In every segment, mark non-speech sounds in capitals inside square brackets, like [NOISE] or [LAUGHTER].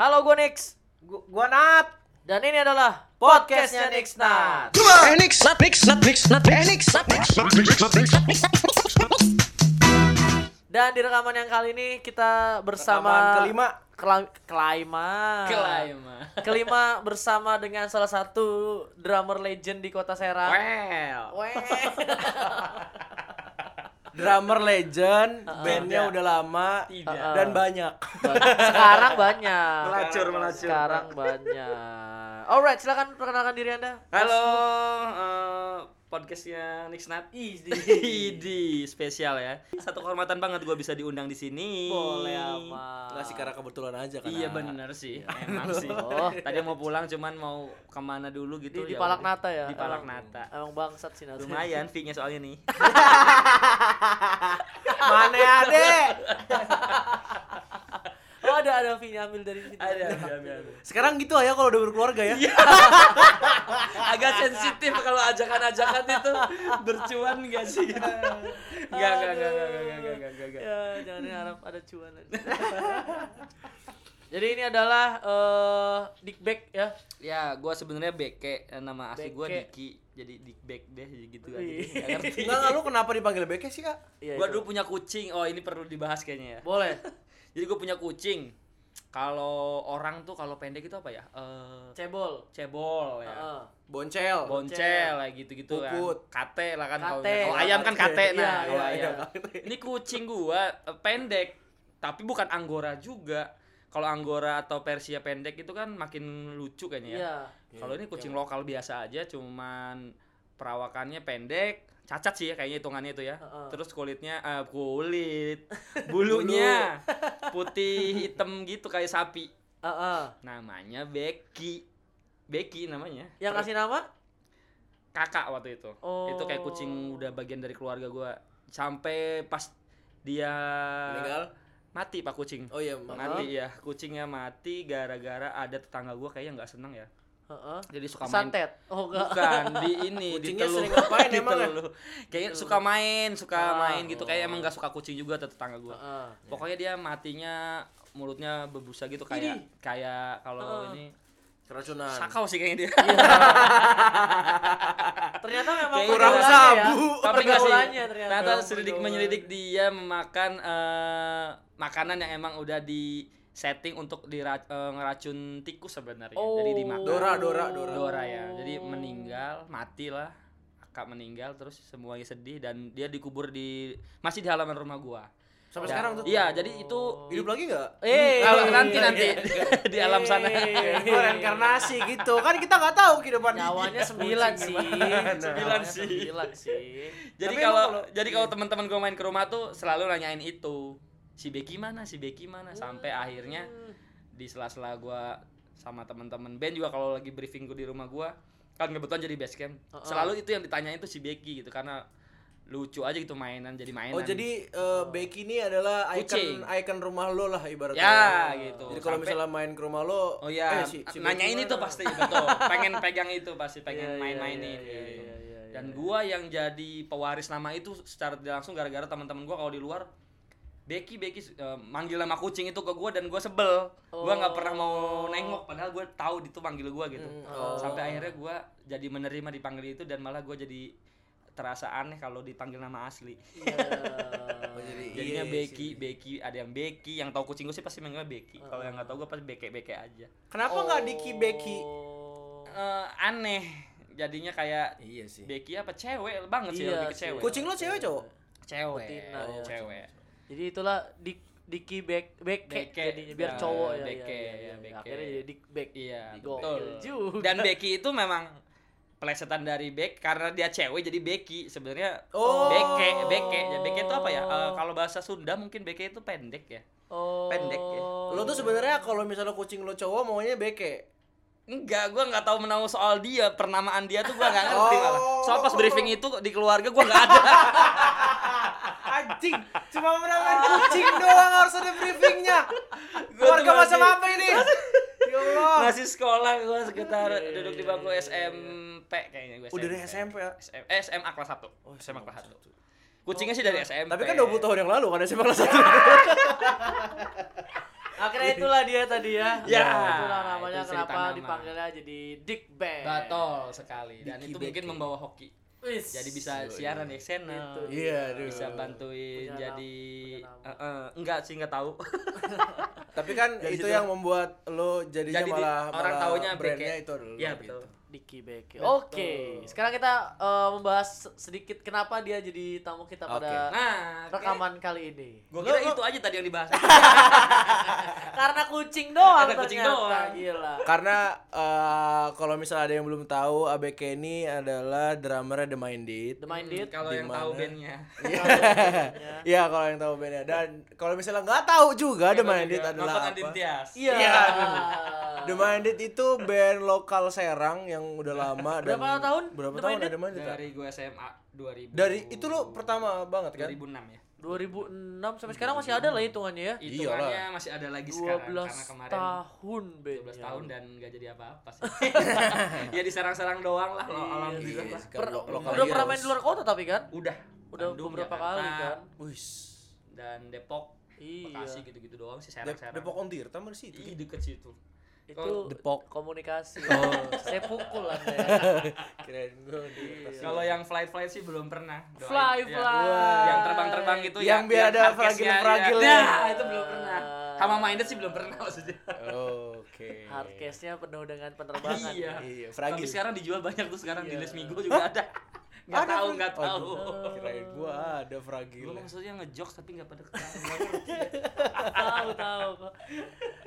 Halo, gue Nix. Gu- gua Nat. Dan ini adalah Podcastnya Nix Nat. Nat. Eh, Nix, Nix, Nix, eh, Nix, not Nix, not Nix, not Nix. Dan di rekaman yang kali ini kita Rekaman bersama kelima. Kela- Kelima. Kelima. Kelima bersama dengan salah satu drummer legend di Kota Serang. Well. Weh. [LAUGHS] Drummer legend, bandnya udah lama Tidak. dan banyak. [LAUGHS] Sekarang banyak. Melacur, melacur. Sekarang banyak. Alright, silakan perkenalkan diri Anda. Halo, eh, podcastnya Nix Nat. [LAUGHS] Idi, spesial ya. Satu kehormatan banget gua bisa diundang di sini. Boleh amat. Enggak sih karena kebetulan aja kan. Iya bener sih, emang sih. [LAUGHS] Oh. Tadi mau pulang cuman mau ke mana dulu gitu. Di, di ya Palak udah. Nata ya. Di Palak Emang- Nata. Emang bangsat sih. Lumayan fee-nya soalnya nih. Mana ya, ada? Oh [LAUGHS] ada ada Vini ambil dari situ. Ada, ada, ada. Sekarang gitu aja kalau udah berkeluarga ya. Iya. [LAUGHS] Agak sensitif kalau ajakan-ajakan itu bercuan gak sih gitu. gak gak gak gak gak gak gak. Ya, jangan harap ada cuan. [LAUGHS] Jadi ini adalah eh Dickback ya. Ya, gua sebenarnya Beke, eh, nama asli gua Beke. Diki. Jadi Dickback deh gitu aja. Wih. Nggak [LAUGHS] ngerti. Enggak, enggak lu kenapa dipanggil Beke sih, Kak? Iya. Gua itu. dulu punya kucing. Oh, ini perlu dibahas kayaknya ya. boleh. [LAUGHS] Jadi gua punya kucing. Kalau orang tuh kalau pendek itu apa ya? Eh Cebol. cebol ya. Heeh. Boncel. Boncel kayak gitu-gitu kan. Kate lah kan kalau Kate. kalau ayam kan kate Iya, nah. iya, iya. ayam. Ini kucing gua eh, pendek, tapi bukan anggora juga. Kalau anggora atau persia pendek itu kan makin lucu kayaknya ya. Iya. Kalau ini kucing lokal biasa aja, cuman perawakannya pendek, cacat sih ya kayaknya hitungannya itu ya. Heeh. Terus kulitnya eh, kulit, bulunya putih hitam gitu kayak sapi. Heeh. Namanya Becky. Becky namanya. Yang kasih nama? kakak waktu itu. Oh. Itu kayak kucing udah bagian dari keluarga gua. Sampai pas dia Meninggal. Mati pak kucing. Oh iya, Mati ya, kucingnya mati gara-gara ada tetangga gua kayaknya nggak seneng ya. Heeh. Jadi suka main Santet. Oh enggak. Bukan di [LAUGHS] ini di Kucingnya teluh. sering ngapain [LAUGHS] emang ya? Kayaknya suka main, suka Ah, main gitu. Kayak emang gak suka kucing juga tetangga gua. Heeh. Pokoknya dia matinya mulutnya berbusa gitu kayak kayak kalau Ah. ini Keracunan. sakau sih kayaknya dia. [LAUGHS] Ternyata memang Kayak kurang ya. sabu. Tapi enggak sih. Ternyata. Ternyata selidik menyelidik dia memakan eh, makanan yang emang udah di setting untuk dira- eh, ngeracun tikus sebenarnya. Jadi dimakan. Dora, Dora, Dora. Dora ya. Jadi meninggal, mati lah. Kakak meninggal terus semuanya sedih dan dia dikubur di masih di halaman rumah gua. Sampai Dan- sekarang tuh. Iya, jadi itu Hidup lagi enggak? Eh, kalau nanti iya, nanti [LAUGHS] di alam sana. Oh, reinkarnasi gitu. Kan kita nggak tahu kehidupan Nyawanya sembilan sih. Sembilan sih. Sembilan sih. Jadi kalau jadi kalau teman-teman gue main ke rumah tuh selalu nanyain itu. Si Becky mana? Si Becky mana? Sampai akhirnya di sela-sela gua sama teman-teman band juga kalau lagi briefing gue di rumah gua kan kebetulan jadi base camp. Uh-uh. Selalu itu yang ditanyain tuh si Becky gitu karena lucu aja gitu mainan jadi mainan. Oh jadi eh, Becky ini adalah Kucing. icon icon rumah lo lah ibaratnya. Ya, gitu. Jadi kalau misalnya main ke rumah lo, Oh iya, eh, si- si nanyain itu pasti betul. Pengen pegang itu pasti pengen iya, main-mainin iya, gitu. iya, iya, Dan iya. gua yang jadi pewaris nama itu secara langsung gara-gara teman-teman gua kalau di luar Becky Becky eh, manggil nama kucing itu ke gua dan gua sebel. Gua nggak pernah mau nengok padahal gua tahu itu manggil gua gitu. Hmm, oh. Sampai akhirnya gua jadi menerima dipanggil itu dan malah gua jadi terasa aneh kalau dipanggil nama asli. Iya. Oh, jadi- [LAUGHS] Jadinya iya Becky, sih. Becky, ada yang Becky, yang tahu kucing gue sih pasti manggilnya Becky. Kalau yang nggak tahu gue pasti Beke Beke aja. Kenapa nggak Diki Becky? Oh. Eh, aneh jadinya kayak Iya sih. Becky apa cewek banget sih Iya lebih ke cewek Kucing lo cewek cowok? cewek Betina, oh, ya. cewek Jadi itulah dik Diki Bek Beke Beke. jadinya biar Ya, cowok ya. Beke, iya, ya, iya, Beke. Akhirnya jadi Dik Bek. iya betul juga. dan Becky itu memang pelesetan dari Beck karena dia cewek jadi Becky sebenarnya Oh. Beke Beke ya Beke itu apa ya Eh, kalau bahasa Sunda mungkin Beke itu pendek ya Oh. pendek ya. Lo tuh sebenarnya kalau misalnya kucing lo cowok maunya Beke. Enggak, gua nggak tahu menahu soal dia, pernamaan dia tuh gua nggak ngerti Oh. malah. Soal pas briefing itu di keluarga gua nggak ada. [LAUGHS] Anjing, cuma menangan kucing doang harus ada briefingnya. Keluarga macam apa ini? Ya Allah. Masih sekolah gua sekitar duduk di bangku SMP kayaknya gua. Udah dari SMP ya? SM, eh, SMA kelas 1. Oh, SMA kelas 1. Kucingnya sih dari SMP. Tapi kan 20 tahun yang lalu kan SMA kelas 1. [LAUGHS] Akhirnya itulah dia tadi ya. Ya, itulah namanya itu kenapa nama. dipanggilnya jadi Dick Bang. Betul sekali. Dan Diki itu mungkin membawa hoki. Wis. Jadi bisa siaran di channel. Itu. Iya, aduh. Bisa bantuin Punya jadi nama. Eh, eh, enggak sih enggak tahu. Tapi kan Jadi itu situ. yang membuat lo jadinya Jadi di- malah orang malah taunya brandnya itu adalah Iya, gitu. betul. Dicky Beke. Oke, sekarang kita eh, membahas se- sedikit kenapa dia jadi tamu kita pada Nah, rekaman kali ini. Gue kira itu aja tadi yang dibahas. [LAUGHS] Karena kucing doang Karena kucing ternyata. doang. Gila. Karena eh, kalau misalnya ada yang belum tahu, ABK ini adalah drummer The Minded. The Minded. Kalau yang tahu Di mana? bandnya. [LAUGHS] Iya, kalau yang tahu bandnya. Dan kalau misalnya nggak tahu juga The tahu Minded adalah Nonton apa? Iya. [LAUGHS] The Minded itu band lokal Serang yang udah lama dan Berapa tahun Berapa tahun ada? Kak? Dari gue SMA 2000. Dari itu lo pertama banget kan? 2006 ya. 2006 sampai sekarang masih ada lah hitungannya ya. Hitungannya masih ada lagi sekarang 12 karena kemarin tahun 12 bandnya. tahun dan nggak jadi apa-apa sih. [LAUGHS] ya diserang-serang doang lah lo alhamdulillah. Iya, lah. kan Per- udah pernah main di luar kota tapi kan? Udah. Udah Bandung, beberapa Jakarta, kali kan? Wis. Dan Depok, Iya. Bekasi gitu-gitu doang sih serang-serang. Depok on Tirta mana sih itu? Ih, deket situ. Itu Depok. komunikasi. Oh, saya pukul Anda ya. [LAUGHS] Kirain gue di Iya. Kalau yang flight-flight sih belum pernah. Doain. Fly, Ya. fly. Yang terbang-terbang gitu Yang biar ada hardcase-nya, fragil-fragilnya. ya. Nah, itu belum pernah. Sama minded sih belum pernah maksudnya. Oke. Hardcase-nya penuh dengan penerbangan. Iya. Iya, Tapi fragil. sekarang dijual banyak tuh sekarang di Iya. Les Migo juga ada. Nggak Ada tahu, nggak tahu. Aduh, Kirain gua ada fragil. Gue maksudnya ngejokes tapi nggak pada ketawa. tahu tahu kok.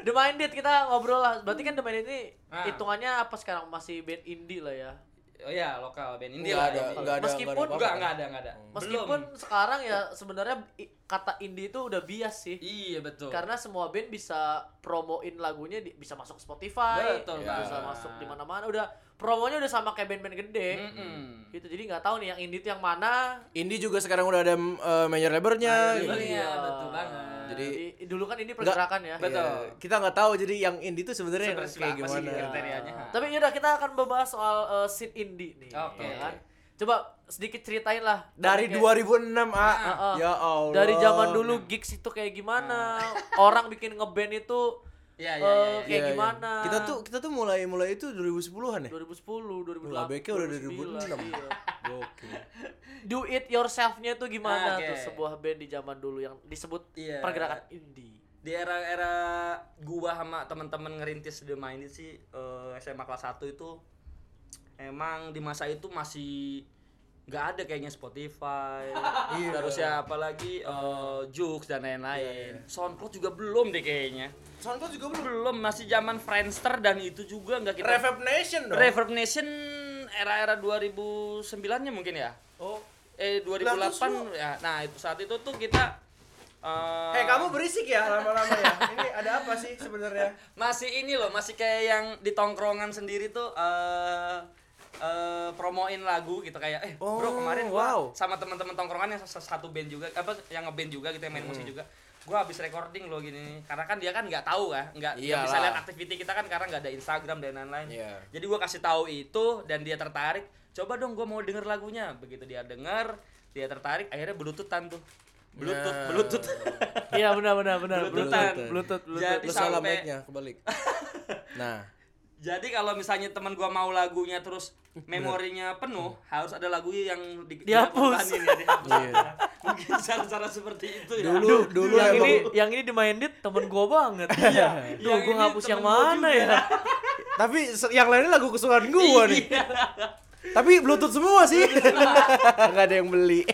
The Minded kita ngobrol lah. Berarti kan The Minded ini Ah. hitungannya apa sekarang masih band indie lah ya. Oh iya, lokal band indie Nggak lah. ada, indie. ada, Meskipun- nggak ada Enggak, enggak ada, enggak ada. Meskipun sekarang ya sebenarnya kata indie itu udah bias sih. Iya, betul. Karena semua band bisa promoin lagunya di- bisa masuk Spotify, Betul bisa banget. masuk di mana-mana udah promonya udah sama kayak band-band gede. Mm-mm. Gitu. Jadi nggak tahu nih yang indie itu yang mana. Indie juga sekarang udah ada uh, major labelnya. Major gitu. label. Iya, betul banget. Jadi- Jadi dulu kan ini pergerakan ya. Betul. Iya, kita nggak tahu jadi yang indie itu sebenarnya kayak apa sih gimana. kriterianya? Tapi yaudah kita akan membahas soal uh, scene indie nih. Oke. ya kan? Coba sedikit ceritain lah. Dari Kayak- 2006 ah. Heeh. Ya Allah. Dari zaman dulu gigs itu kayak gimana? Orang bikin ngeband itu Iya, iya, eh, iya. kayak Iya, iya. gimana? Kita tuh kita tuh mulai mulai itu 2010-an ya? 2010, 2008. Wah, ABK udah 2009, 2006. iya. Gokil. Do it yourself-nya tuh gimana Ah, Oke. tuh sebuah band di zaman dulu yang disebut Iya. pergerakan indie. Di era-era gua sama teman-teman ngerintis The Minded sih eh, SMA kelas 1 itu emang di masa itu masih nggak ada kayaknya Spotify [LAUGHS] Iya. terus ya apalagi eh, Joox dan lain-lain SoundCloud juga belum deh kayaknya SoundCloud juga belum. belum masih zaman Friendster dan itu juga nggak kita Reverb Nation dong. Reverb Nation era-era 2009 nya mungkin ya oh. eh Lah, terus 2008 ya nah itu saat itu tuh kita eh, Eh kamu berisik ya lama-lama ya. Ini ada apa sih sebenarnya? [LAUGHS] masih ini loh masih kayak yang di tongkrongan sendiri tuh eh, promoin lagu gitu kayak eh bro Oh, kemarin gua wow. sama teman-teman tongkrongan yang satu band juga apa yang ngeband juga gitu yang main Hmm. musik juga gua habis recording loh gini karena kan dia kan nggak tahu kan nggak nggak bisa lihat aktiviti kita kan karena nggak ada Instagram dan lain-lain Iya. jadi gua kasih tahu itu dan dia tertarik coba dong gua mau denger lagunya begitu dia denger dia tertarik akhirnya bluetoothan tuh bluetooth Nah. bluetooth Iya benar benar benar. Bluetoothan. Bluetooth, Bluetooth. Jadi Lu salah sampai- mic-nya kebalik. [LAUGHS] Nah, Jadi kalau misalnya teman gua mau lagunya terus memorinya penuh, harus ada lagu yang di, Dihapus. dikorbanin ya, dihapus. Iya. Mungkin cara-cara seperti itu ya. dulu dulu yang emang- ini [LAUGHS] yang ini di Minded temen gua banget. Iya. Duh, gua ngapus yang mana ya? [LAUGHS] tapi yang lainnya lagu kesukaan gua nih. Iya. Tapi bluetooth semua sih. [LAUGHS] Enggak ada yang beli.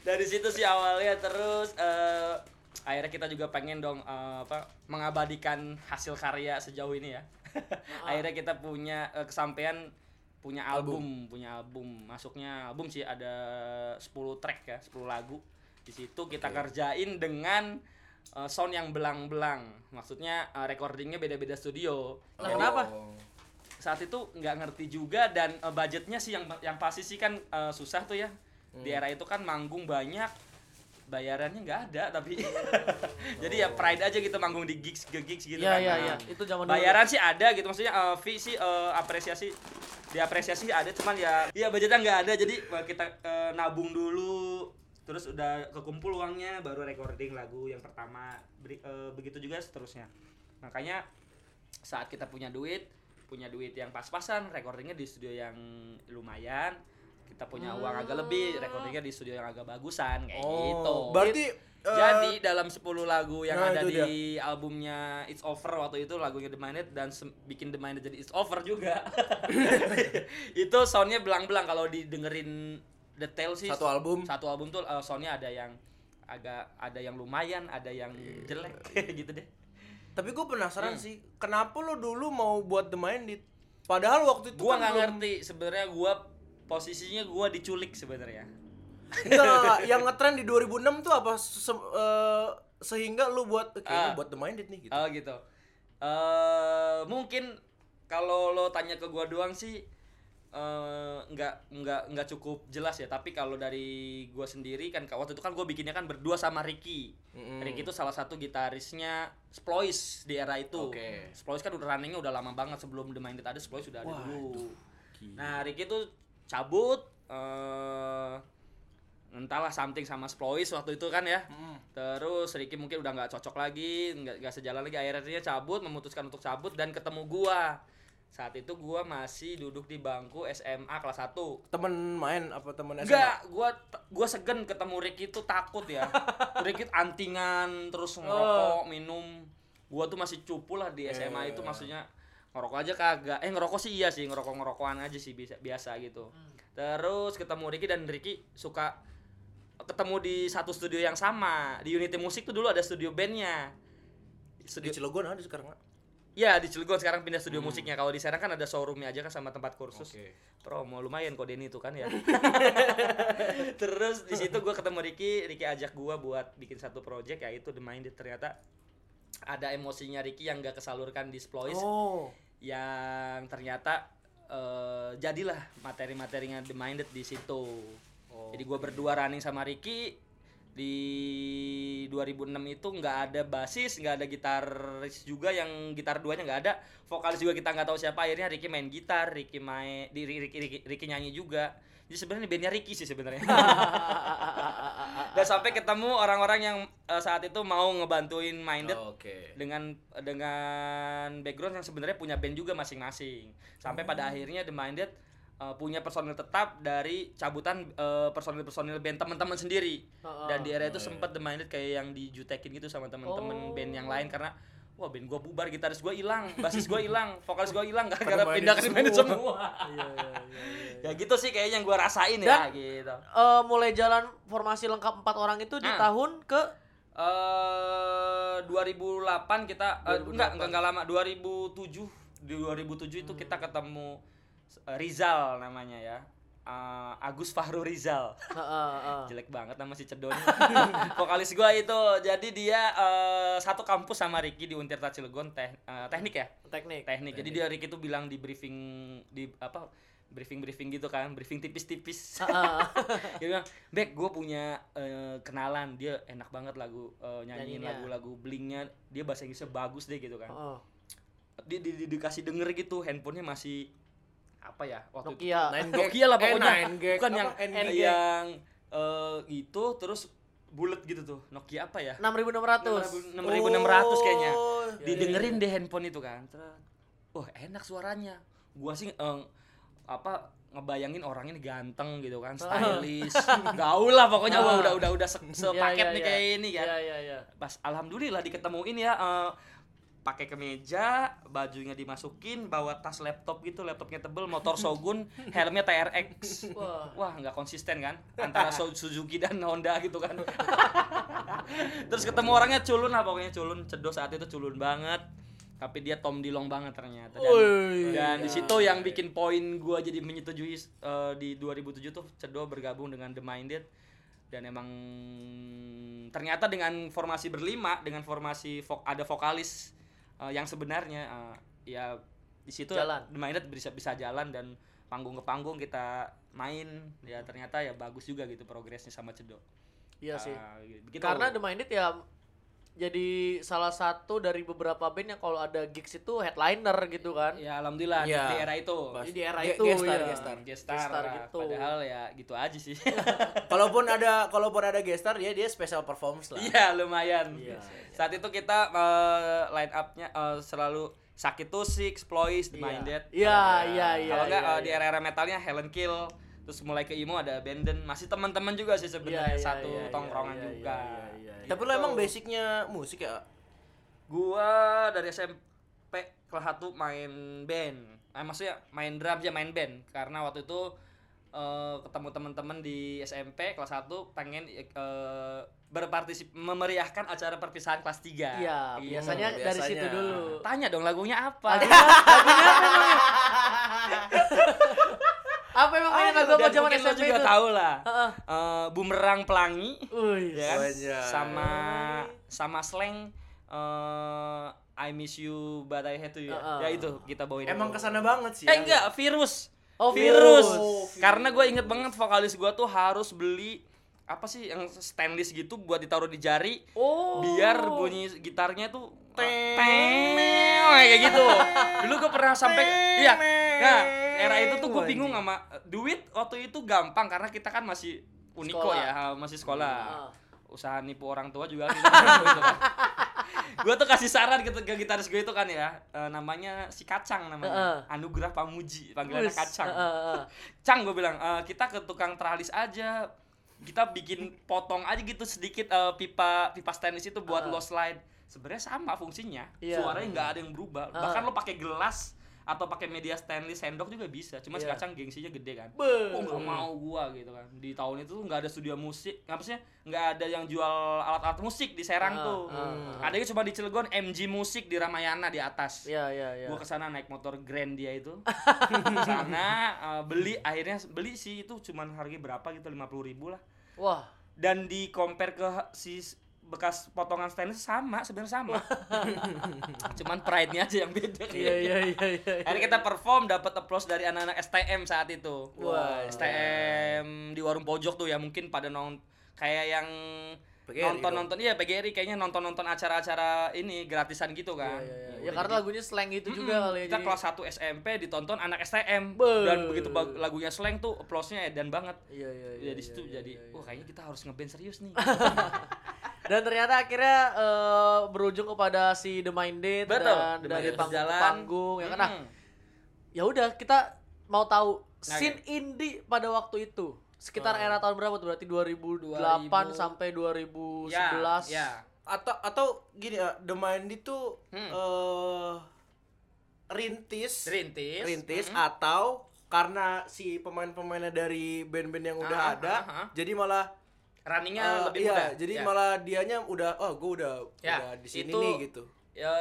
Dari situ sih awalnya terus eh, akhirnya kita juga pengen dong eh, apa mengabadikan hasil karya sejauh ini ya. [LAUGHS] akhirnya kita punya eh, kesampaian punya album, punya album. Masuknya album sih ada 10 track ya, 10 lagu. Di situ kita kerjain dengan eh, sound yang belang-belang. Maksudnya eh, recordingnya beda-beda studio. Lah, kenapa? Saat itu nggak ngerti juga dan eh, budgetnya sih yang yang pasti sih kan eh, susah tuh ya. Hmm. Di era itu kan manggung banyak bayarannya nggak ada tapi [LAUGHS] [LAUGHS] jadi ya pride aja gitu manggung di gigs ke gigs gitu Iya kan. iya Nah, iya. Itu zaman dulu. bayaran sih ada gitu maksudnya eh, fee sih eh, apresiasi diapresiasi sih ada cuman ya ya budgetnya nggak ada jadi eh, kita eh, nabung dulu terus udah kekumpul uangnya baru recording lagu yang pertama Beri- eh, begitu juga seterusnya makanya saat kita punya duit punya duit yang pas-pasan recordingnya di studio yang lumayan kita punya uang agak lebih recordingnya di studio yang agak bagusan kayak gitu Oh, berarti eh, jadi dalam 10 lagu yang Nah, ada di albumnya It's Over waktu itu lagunya The Minded dan bikin The Minded jadi It's Over juga. [LAUGHS] [LAUGHS] itu soundnya belang-belang kalau didengerin detail sih. Satu album? Satu album tuh eh, soundnya ada yang agak ada yang lumayan, ada yang Iya, jelek [LAUGHS] gitu deh. tapi gue penasaran Hmm. sih, kenapa lo dulu mau buat The Minded? Padahal waktu itu Gua kan nggak belum- ngerti sebenarnya gua posisinya gua diculik sebenarnya. Enggak, [LAUGHS] yang ngetren di 2006 tuh apa se- eh, sehingga lu buat kayaknya Ah. buat The Minded nih gitu. Oh gitu. Eh mungkin kalau lo tanya ke gua doang sih eh nggak nggak nggak cukup jelas ya. Tapi kalau dari gua sendiri kan waktu itu kan gua bikinnya kan berdua sama Ricky. Mm-mm. Ricky itu salah satu gitarisnya Splois di era itu. Oke. Splois kan udah runningnya udah lama banget sebelum The Minded ada Splois sudah ada Wah, dulu. Nah Ricky tuh cabut eh entahlah something sama Splois waktu itu kan ya. Terus Ricky mungkin udah nggak cocok lagi, nggak sejalan lagi. Akhirnya cabut, memutuskan untuk cabut dan ketemu gua. Saat itu gua masih duduk di bangku SMA kelas 1. Temen main apa temen SMA? Enggak, gua gua segen ketemu Ricky itu takut ya. [LAUGHS] Ricky antingan terus ngerokok, minum. Gua tuh masih cupu lah di SMA itu maksudnya ngerokok aja kagak. Eh ngerokok sih iya sih, ngerokok-ngerokokan aja sih biasa biasa gitu. Terus ketemu Ricky dan Ricky suka ketemu di satu studio yang sama. Di Unity Musik tuh dulu ada studio bandnya. Di Studio Cilegon ada sekarang nggak? Ya di Cilegon sekarang pindah studio musiknya. Kalau di Serang kan ada showroomnya aja kan sama tempat kursus. Oke. Promo lumayan kok Denny itu kan ya. [LAUGHS] Terus di situ gue ketemu Ricky, Ricky ajak gue buat bikin satu project yaitu The Minded ternyata ada emosinya Ricky yang gak kesalurkan di Splois Oh. yang ternyata eh, jadilah materi-materinya The Minded di situ. Jadi gue berdua running sama Ricky di 2006 itu nggak ada basis, nggak ada gitaris juga yang gitar duanya nggak ada, vokalis juga kita nggak tahu siapa. Akhirnya Ricky main gitar, Ricky main di Ricky, Ricky, Ricky nyanyi juga. Jadi sebenarnya ini bandnya Ricky sih sebenarnya. [LAUGHS] Dan sampai ketemu orang-orang yang eh, saat itu mau ngebantuin Minded Oke. dengan dengan background yang sebenarnya punya band juga masing-masing sampai pada akhirnya The Minded uh, punya personil tetap dari cabutan uh, personil-personil band teman-teman sendiri Heeh. dan di era itu sempat The Minded kayak yang dijutekin gitu sama teman-teman Oh. band yang lain karena wah band gua bubar gitaris gua hilang basis gua hilang vokalis gua hilang gara-gara pindah ke semua. semua Iya, iya, iya, iya. ya gitu sih kayaknya yang gua rasain ya Dan- gitu Eh, mulai jalan formasi lengkap empat orang itu di Nah. tahun ke eh 2008 kita eh, 2008. enggak enggak enggak lama 2007 di 2007 itu kita ketemu eh, Rizal namanya ya Eh, Agus Fahru Rizal. Heeh, heeh. jelek banget nama si Cedon. [LAUGHS] Vokalis gua itu. Jadi dia eh, satu kampus sama Ricky di Untirta Cilegon teh, eh, teknik ya? Teknik. teknik. Jadi dia Ricky tuh bilang di briefing di apa briefing briefing gitu kan briefing tipis-tipis. Heeh. [LAUGHS] dia bilang Bek gue punya eh, kenalan. Dia enak banget lagu eh, nyanyiin Nyanyinya. lagu-lagu blingnya dia bahasa Inggrisnya bagus deh gitu kan. Heeh. dia di, di- dikasih denger gitu. Handphonenya masih apa ya waktu itu? Nokia. Nine Nokia lah Eh, pokoknya nine gag, bukan apa, yang N-gag. yang eh, itu terus bulat gitu tuh. Nokia apa ya? 6600. 6600 kayaknya. Oh, didengerin deh handphone itu kan. Wah enak suaranya. Gua sih eh, apa ngebayangin orang ini ganteng gitu kan stylish. [LAUGHS] Gaul lah pokoknya. Wah udah udah udah se- sepaket Iya, nih iya, kayak iya. ini kan. Iya, iya, iya. pas alhamdulillah diketemuin ya eh, pakai kemeja bajunya dimasukin bawa tas laptop gitu laptopnya tebel motor Shogun [LAUGHS] helmnya TRX Wah. wah nggak konsisten kan? Antara [LAUGHS] Su- Suzuki dan Honda gitu kan. [LAUGHS] Terus ketemu orangnya culun lah pokoknya culun cedo saat itu culun banget. Tapi dia Tom Dilong banget ternyata. Dan, Wih. dan di situ yang bikin poin gua jadi menyetujui eh, di 2007 tuh cedo bergabung dengan The Minded. Dan emang ternyata dengan formasi berlima dengan formasi vok- ada vokalis eh, yang sebenarnya eh, ya di situ Jalan. Minded bisa bisa jalan dan panggung ke panggung kita main ya ternyata ya bagus juga gitu progresnya sama cedo Iya sih. Ah, gitu. Karena The Minded ya jadi salah satu dari beberapa band yang kalau ada gigs itu headliner gitu kan. Ya alhamdulillah di- Iya. di era itu. Pas. Di era itu gestar, ya. gestar. Gestar, Gestar gitu. Padahal ya gitu aja sih. [LAUGHS] Kalaupun ada kalaupun ada gestar ya dia special performance lah. Iya lumayan. Iya. Saat itu kita eh, line up-nya eh, selalu Sakit to Six, Ploys, The Iya. Minded. Iya, iya, iya. Kalau enggak eh, di iya. era-era metalnya Helen Kill, terus mulai ke emo ada Abandon, masih teman-teman juga sih sebenarnya iya, satu iya, iya, tongkrongan iya, juga. iya, iya, iya. Tapi lo emang basicnya musik ya? Gua dari SMP kelas 1 main band. Eh, maksudnya main drum aja main band karena waktu itu eh, ketemu teman-teman di SMP kelas 1 pengen eh, berpartisip memeriahkan acara perpisahan kelas 3. Iya, biasanya dari biasanya. situ dulu. Tanya dong lagunya apa? Lagunya? [LAUGHS] apa emang main lagu apa zaman SMP juga itu? tahu lah. Heeh. Eh, bumerang pelangi ya kan? Sama sama slang eh I miss you but I hate you ya. Heeh. Ya itu kita bawain. Emang ke sana banget sih. Eh ya. enggak, virus. Oh, virus. virus. Karena gue inget banget vokalis gue tuh harus beli apa sih yang stainless gitu buat ditaruh di jari Oh. biar bunyi gitarnya tuh teng kayak gitu. Dulu gue pernah sampai iya. Nah, era itu tuh gue bingung sama duit waktu itu gampang karena kita kan masih uniko Sekolah. ya, masih sekolah. Ah. Usaha nipu orang tua juga gitu, [LAUGHS] kan. gue tuh kasih saran gitu ke gitaris gue itu kan ya, eh, namanya si Kacang namanya. Heeh. Anugerah Pamuji, panggilannya. Kacang. Heeh, heeh. Cang gue bilang, "Eh, kita ke tukang teralis aja. Kita bikin potong aja gitu sedikit eh, pipa pipa stainless itu buat Ah. low slide. Sebenarnya sama fungsinya. Iya. Suaranya nggak ada yang berubah. Ah. Bahkan lo pakai gelas atau pakai media stainless sendok juga bisa. Cuma si Iya. kacang gengsinya gede kan. Beuh. Oh nggak mau gua gitu kan. Di tahun itu tuh nggak ada studio musik. Maksudnya nggak ada yang jual alat-alat musik di Serang Ah, tuh. ah, Adanya cuma di Cilegon MG Musik di Ramayana di atas Iya, iya, iya. gua ke sana naik motor Grand dia itu [LAUGHS] ke sana eh, beli akhirnya beli sih itu cuman harganya berapa gitu lima puluh ribu lah Wah. dan di compare ke si bekas potongan stainless sama sebenarnya sama [LAUGHS] cuman pride nya aja yang beda Iya, iya, iya, iya. akhirnya kita perform dapat applause dari anak-anak STM saat itu Wah. STM di warung pojok tuh ya mungkin pada nong kayak yang PGRI nonton nonton iya PGRI kayaknya nonton nonton acara-acara ini gratisan gitu kan Iya, iya, iya. Ya karena jadi- lagunya slang itu juga Mm-mm. kali ya. kita jadi- kelas 1 SMP ditonton anak STM Beuh. dan begitu lagunya slang tuh applause-nya edan banget Iya, iya, iya. ya di iya, situ iya, jadi iya, iya. wah kayaknya kita harus ngeband serius nih [LAUGHS] Dan ternyata akhirnya eh, berujung kepada si The Minded Betul, dan The dari panggung panggung ya kan. Nah, ya udah kita mau tahu Oke. scene indie pada waktu itu sekitar Oh. era tahun berapa tuh berarti 2008 2000. sampai 2011 ya, ya. Atau atau gini ya, The Mind itu Hmm. eh rintis rintis rintis Mm-mm. atau karena si pemain-pemainnya dari band-band yang udah Ah, ada ah, ah. jadi malah runningnya eh, lebih iya, mudah jadi Ya. malah dianya udah oh gue udah Ya, udah di sini itu- nih gitu ya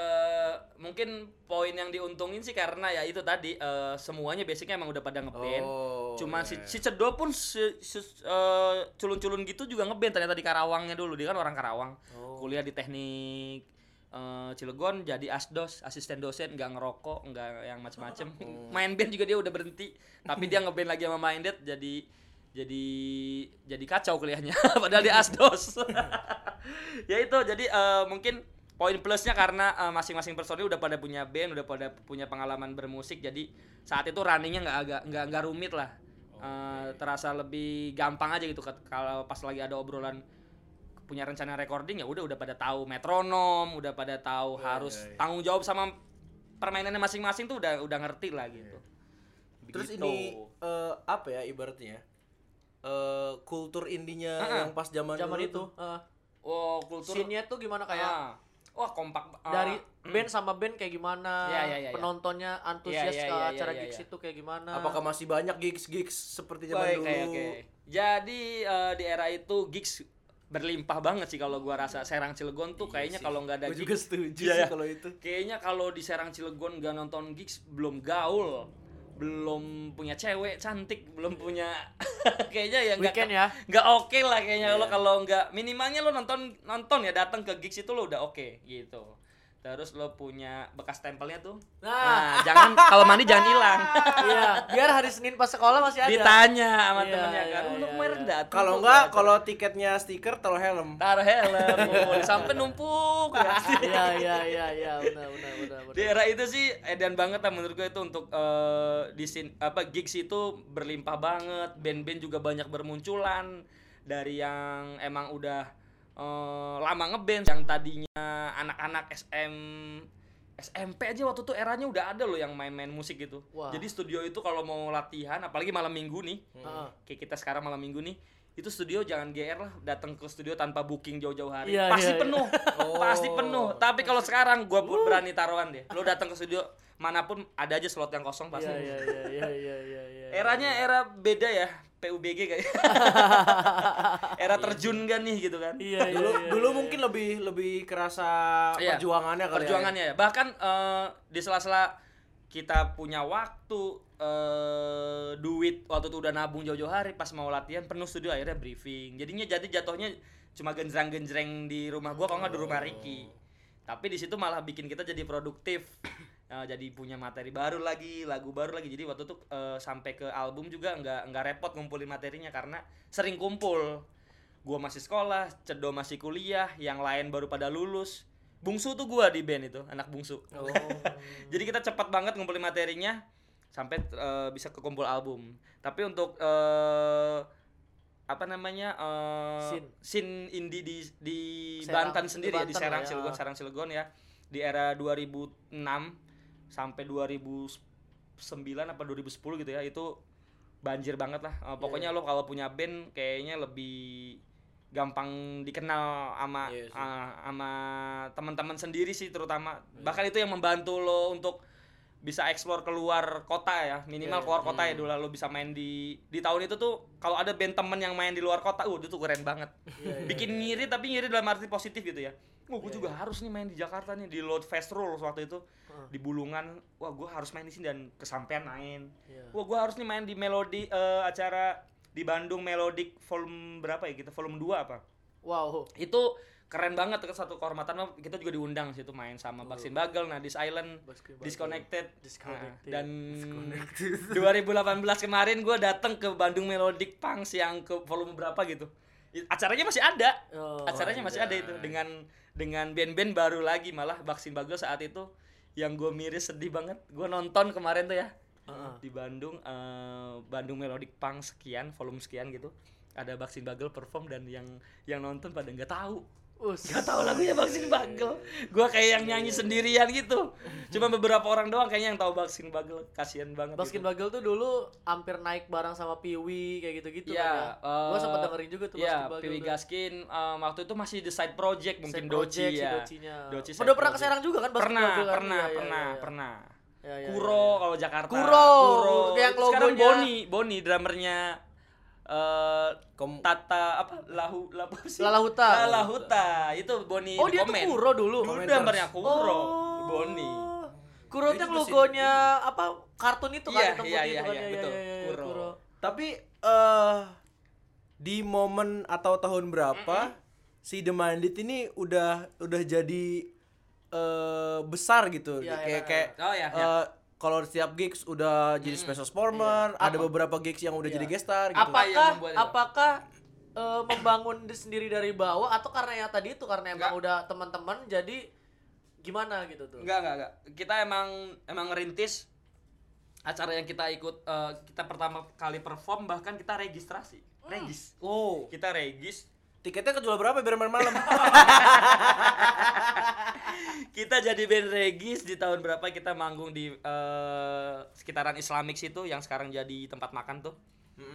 mungkin poin yang diuntungin sih karena ya itu tadi eh, semuanya basicnya emang udah pada ngeband Oh, Cuma iya, si, iya. si Cedo pun si- si- eh, culun-culun gitu juga ngeband ternyata di Karawangnya dulu. Dia kan orang Karawang. Oh. Kuliah di teknik eh, Cilegon jadi asdos, asisten dosen, nggak ngerokok, nggak yang macem-macem. [LAUGHS] Oh. Main band juga dia udah berhenti. Tapi dia ngeband lagi sama Minded jadi jadi jadi kacau kuliahnya [LAUGHS] padahal dia asdos. [LAUGHS] ya itu jadi eh, mungkin poin plusnya karena eh, masing-masing personil udah pada punya band, udah pada punya pengalaman bermusik, jadi saat itu runningnya nggak agak nggak nggak rumit lah, Eh, terasa lebih gampang aja gitu kalau pas lagi ada obrolan punya rencana recording ya udah udah pada tahu metronom, udah pada tahu harus iya, iya. tanggung jawab sama permainannya masing-masing tuh udah udah ngerti lah gitu. terus Begitu. ini eh, apa ya ibaratnya eh kultur indinya ah. yang pas zaman zaman dulu itu eh, oh kultur scene-nya tuh gimana kayak Ah. wah kompak ah, dari mm. band sama band kayak gimana Iya, iya, iya, iya. penontonnya antusias Iya, iya, ke iya, acara iya, gigs iya. itu kayak gimana apakah masih banyak gigs gigs seperti zaman Baik, dulu oke, oke. Jadi eh, di era itu gigs berlimpah banget sih kalau gua rasa Serang Cilegon tuh kayaknya kalau nggak ada gue gigs juga setuju Iya, sih ya. kalau itu kayaknya kalau di Serang Cilegon nggak nonton gigs belum gaul belum punya cewek cantik belum punya [LAUGHS] kayaknya ya nggak ya? nggak oke lah kayaknya. Lo Iya. kalau nggak minimalnya lo nonton nonton ya datang ke gigs itu lo udah oke gitu terus lo punya bekas tempelnya tuh Nah. nah jangan kalau mandi jangan hilang [LAUGHS] Iya, biar hari Senin pas sekolah masih ada. ditanya sama Iya, temennya iya, kan lu iya, iya. datang Kalau enggak, nggak kalau tiketnya stiker taruh helm. taruh helm [LAUGHS] oh, sampai numpuk ya. Iya, iya, iya, iya, benar, benar, benar, benar. di era itu sih edan banget lah menurut gue itu untuk eh, di sin apa gigs itu berlimpah banget band-band juga banyak bermunculan dari yang emang udah eh, lama ngeband yang tadinya anak-anak SM SMP aja waktu itu eranya udah ada loh yang main-main musik gitu. Wah. Jadi studio itu kalau mau latihan, apalagi malam minggu nih, Heeh. kayak kita sekarang malam minggu nih, itu studio jangan GR lah, datang ke studio tanpa booking jauh-jauh hari. Iya, Pasti iya, iya. penuh, Oh. pasti penuh. Tapi kalau sekarang gua berani taruhan deh, lo datang ke studio mana pun ada aja slot yang kosong pasti. Iya, iya, iya, iya, iya, iya, iya. Eranya era beda ya, PUBG kayak. [LAUGHS] era terjun kan nih gitu kan. Iya, iya, Dulu iya, dulu iya. mungkin lebih lebih kerasa Iya, perjuangannya kali perjuangannya ya. Bahkan eh, di sela-sela kita punya waktu eh duit waktu itu udah nabung jauh-jauh hari pas mau latihan penuh studio akhirnya briefing. Jadinya jadi jatuhnya cuma genjreng-genjreng di rumah gua kalau nggak di rumah Ricky. Tapi di situ malah bikin kita jadi produktif. Eh, jadi punya materi baru lagi, lagu baru lagi. Jadi waktu itu eh, sampai ke album juga nggak nggak repot ngumpulin materinya karena sering kumpul. Gua masih sekolah, Cedo masih kuliah, yang lain baru pada lulus. Bungsu tuh gua di band itu, anak bungsu. ya. Oh. [LAUGHS] Jadi kita cepat banget ngumpulin materinya sampai eh, bisa kekumpul album. Tapi untuk eh, apa namanya eh Scene. scene indie di di Serang, Banten di sendiri ya di Banten Serang lah ya. Cilegon Serang Cilegon ya di era 2006 sampai 2009 apa 2010 gitu ya itu banjir banget lah. Eh, pokoknya lo kalau punya band kayaknya lebih gampang dikenal sama Iya sih. ah, sama teman-teman sendiri sih terutama. Bahkan itu yang membantu lo untuk bisa eksplor keluar kota ya minimal Iya, keluar kota ya dulu lo bisa main di di tahun itu tuh kalau ada band temen yang main di luar kota uh itu tuh keren banget. Iya, bikin ngiri tapi ngiri dalam arti positif gitu ya Wah, gue juga harus nih main di Jakarta nih di Load Fest Rules waktu itu di Bulungan. Wah, gue harus main di sini dan kesampaian main. Iya. Wah, gue harus nih main di Melodi eh, acara di Bandung Melodic volume berapa ya kita volume 2 apa? Wow. Itu keren banget ke satu kehormatan kita juga diundang situ main sama Baksin Bagel, Nadis Island, Baksin Bagel. Disconnected, Disconnected. Nah, dan 2018 kemarin gue datang ke Bandung Melodic Punks yang ke volume berapa gitu. Acaranya masih ada. Oh, Acaranya masih ada itu dengan dengan band-band baru lagi malah Baksin Bagel saat itu yang gue miris sedih banget. Gue nonton kemarin tuh ya Heeh. di Bandung eh, Bandung Melodic Punk sekian volume sekian gitu ada Baksin Bagel perform dan yang yang nonton pada nggak tahu Us. nggak tahu lagunya Baksin Bagel gua kayak yang nyanyi sendirian gitu cuma beberapa orang doang kayaknya yang tahu Baksin Bagel kasihan banget Baskin gitu. Bagel tuh dulu hampir naik bareng sama Piwi kayak gitu-gitu Iya, kan ya. Gua eh, sempat dengerin juga tuh Iya, Baskin Bagel. Piwi. Gaskin eh, waktu itu masih the side project mungkin Side Doci project, si ya. Docinya. Doci Udah pernah ke. Serang juga kan Baskin Pernah, Bagel kan? pernah, Iya, iya, pernah, iya. pernah. Iya, iya, Kuro iya. kalau Jakarta. Kuro, yang Sekarang logonya- Boni, Boni drummernya eh Kom- Tata apa lahu lahu sih? Lala Huta. Lala Huta. Itu Boni Oh, di dia tuh komen. Kuro dulu. Dulu drummernya Kuro. Oh. Boni. Kuro tuh sih. logonya apa kartun itu kan Iya, hitam iya, putih iya, itu kan iya, ya, betul. ya, ya, ya, Kuro. Tapi eh di momen atau tahun berapa si The Minded ini udah udah jadi eh besar gitu. Iya, kayak iya. kayak Oh ya, ya. eh, kalau setiap gigs udah jadi special performer, ada beberapa gigs yang udah Iya. jadi guest star gitu. Apa yang Apakah itu? apakah eh, membangun di- sendiri dari bawah atau karena yang tadi itu karena emang Enggak. udah teman-teman jadi gimana gitu tuh? Enggak, enggak, enggak. Kita emang emang ngerintis acara yang kita ikut eh, kita pertama kali perform bahkan kita registrasi. Regis. Oh, Kita regis tiketnya kejual berapa biar main malam? [LAUGHS] kita jadi band regis di tahun berapa kita manggung di eh, sekitaran Islamik situ yang sekarang jadi tempat makan tuh.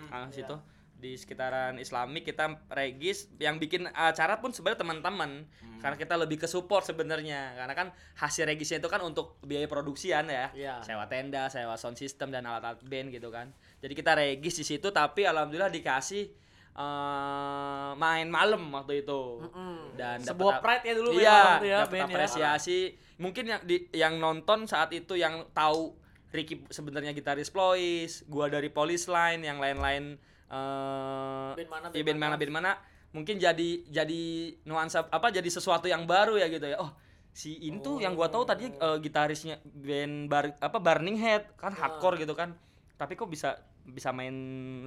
Ah, situ. Di sekitaran Islamik kita regis yang bikin acara pun sebenarnya teman-teman. Karena kita lebih ke support sebenarnya. Karena kan hasil regisnya itu kan untuk biaya produksian ya. Iya. sewa tenda sewa sound system dan alat-alat band gitu kan. Jadi kita regis di situ tapi alhamdulillah dikasih eh, main malam waktu itu. Mm-mm. dan Sebuah pride ya dulu iya tuh ya, dapat ya. apresiasi. Mungkin yang di yang nonton saat itu yang tahu Ricky sebenarnya gitaris Plois gua dari Police Line yang lain-lain eh Band mana, iya, band band mana. Mana. band mana. Mungkin jadi jadi nuansa apa jadi sesuatu yang baru ya gitu ya. Oh si In tuh yang gua tahu tadi eh, gitarisnya band bar, apa Burning Head kan hardcore gitu kan. Tapi kok bisa bisa main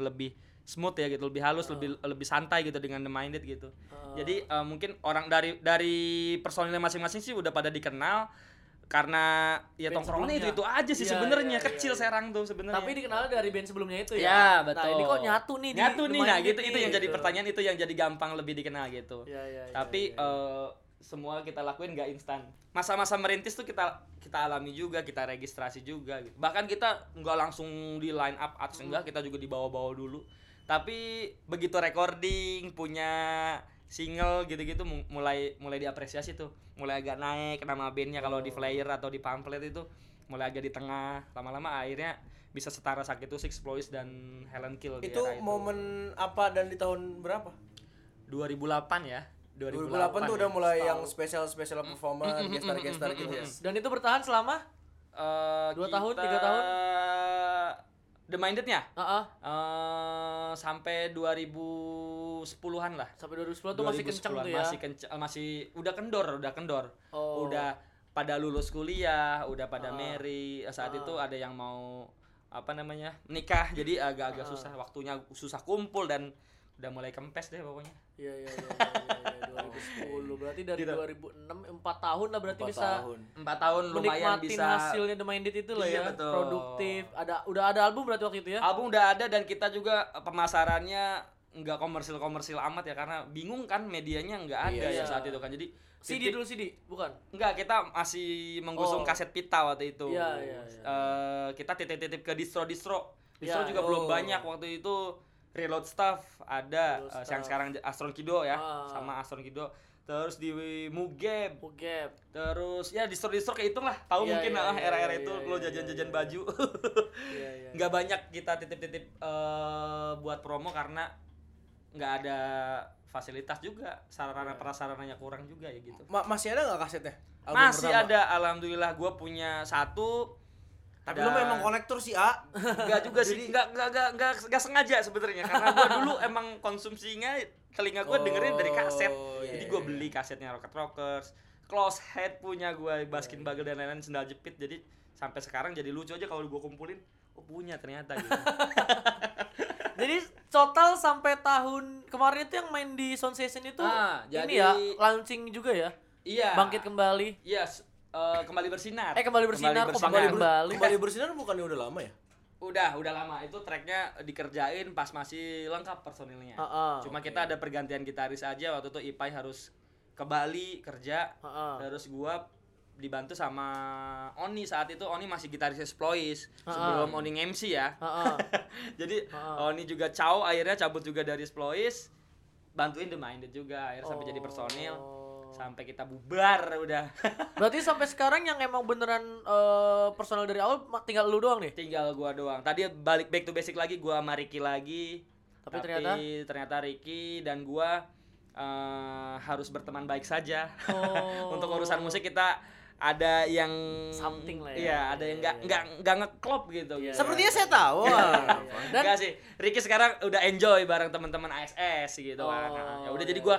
lebih smooth ya gitu lebih halus lebih lebih santai gitu dengan The Minded gitu jadi eh, mungkin orang dari dari personilnya masing-masing sih udah pada dikenal karena ya Band tongkrongannya itu itu aja sih Iya, sebenarnya iya, kecil iya. serang tuh sebenarnya Tapi dikenal dari band sebelumnya itu ya. Ya, betul. Nah, ini kok nyatu nih di Nyatu nih, lumayan nah gitu nih, itu yang jadi gitu. pertanyaan itu yang jadi gampang lebih dikenal gitu. Iya, iya, Tapi iya, iya. eh, semua kita lakuin nggak instan. Masa-masa merintis tuh kita kita alami juga, kita registrasi juga gitu. Bahkan kita nggak langsung di line up atas enggak, kita juga dibawa-bawa dulu. Tapi begitu recording punya single gitu-gitu mu- mulai mulai diapresiasi tuh. Mulai agak naik nama bandnya kalau di flyer atau di pamflet itu mulai agak di tengah. Lama-lama akhirnya bisa setara sakit tuh Six Ploys dan Helen Kill Itu era momen apa dan di tahun berapa? 2008 ya. 2008 tuh udah ya. mulai yang spesial-spesial performance, gestar-gestar gitu ya. Dan itu bertahan selama Eh, Dua tahun, tiga tahun? The Minded-nya Heeh. eh sampai 2010-an lah. sampai 2010 tuh masih kenceng 2010-an, tuh ya. Masih kenceng, masih udah kendor, udah kendor. Oh. Udah pada lulus kuliah, udah pada Ah. marry. Saat Ah. itu ada yang mau apa namanya? nikah. Jadi agak-agak Ah. susah waktunya susah kumpul dan udah mulai kempes deh pokoknya. Iya iya iya iya, iya, 2010 berarti dari Gitu. 2006 4 tahun lah berarti Empat bisa tahun. Empat tahun lumayan bisa hasilnya The Minded itu lah Iya, ya. betul. Produktif. Ada udah ada album berarti waktu itu ya? album udah ada dan kita juga eh, pemasarannya nggak komersil komersil amat ya karena bingung kan medianya nggak ada Iya. ya saat itu kan jadi CD dulu CD, bukan? nggak kita masih menggusung Oh. kaset pita waktu itu Iya, iya, iya. Eh, kita titip-titip ke distro distro distro Iya, juga iya. belum Oh. banyak waktu itu reload stuff ada Reload eh, Stuff. yang sekarang Astron Kido ya Ah. sama Astron Kido terus di Mugeb Mugep. terus ya distro-distro kehitung lah tahu Iya, mungkin iya, lah iya, era-era iya, itu iya, lo iya, jajan-jajan iya, baju Iya iya. nggak banyak kita titip-titip eh, buat promo karena nggak ada fasilitas juga sarana Iya. prasarananya kurang juga ya gitu Ma- masih ada nggak kasetnya? Album masih pertama? ada alhamdulillah gue punya satu Tapi lu memang konektor sih, A. nggak juga sih nggak nggak nggak nggak nggak sengaja sebenarnya karena gue [LAUGHS] dulu emang konsumsinya telinga gue dengerin dari kaset Oh, iya, jadi gue iya. beli kasetnya Rocket Rockers Close Head punya gue Baskin Bagel dan lain-lain sendal jepit jadi sampai sekarang jadi lucu aja kalau gue kumpulin oh punya ternyata gitu [LAUGHS] Jadi total sampai tahun kemarin itu yang main di Sound Session itu Ah, ini jadi- ya launching juga ya. iya Bangkit kembali. Iya, s- eh, kembali bersinar. Eh, kembali bersinar, kok bersinar. bangkit kembali. Kembali bersinar bukannya udah lama ya? Udah, udah lama. Itu tracknya dikerjain pas masih lengkap personilnya. Heeh. Cuma kita ada pergantian gitaris aja waktu itu Ipai harus ke Bali kerja. Heeh. Terus gua dibantu sama Oni saat itu Oni masih gitaris Exploits Ah, sebelum Oni MC ya. Heeh. [LAUGHS] Jadi Ah. Oni juga caw akhirnya cabut juga dari Exploits bantuin The Minded juga akhirnya sampai jadi Oh. personil sampai kita bubar udah [LAUGHS] Berarti sampai sekarang yang emang beneran eh, personal dari awal tinggal lu doang nih. tinggal gua doang tadi balik back to basic lagi gua sama Ricky lagi Tapi ternyata? ternyata Ricky dan gua eh, harus berteman baik saja Oh. [LAUGHS] untuk urusan musik kita ada yang Something lah ya. iya ada yang nggak Iya, iya. nggak nggak ngeklop gitu Iya. Sepertinya saya tahu. Ah. iya. Dan Enggak sih Ricky sekarang udah enjoy bareng teman-teman ASS gitu kan Oh, Nah, ya udah iya. jadi gua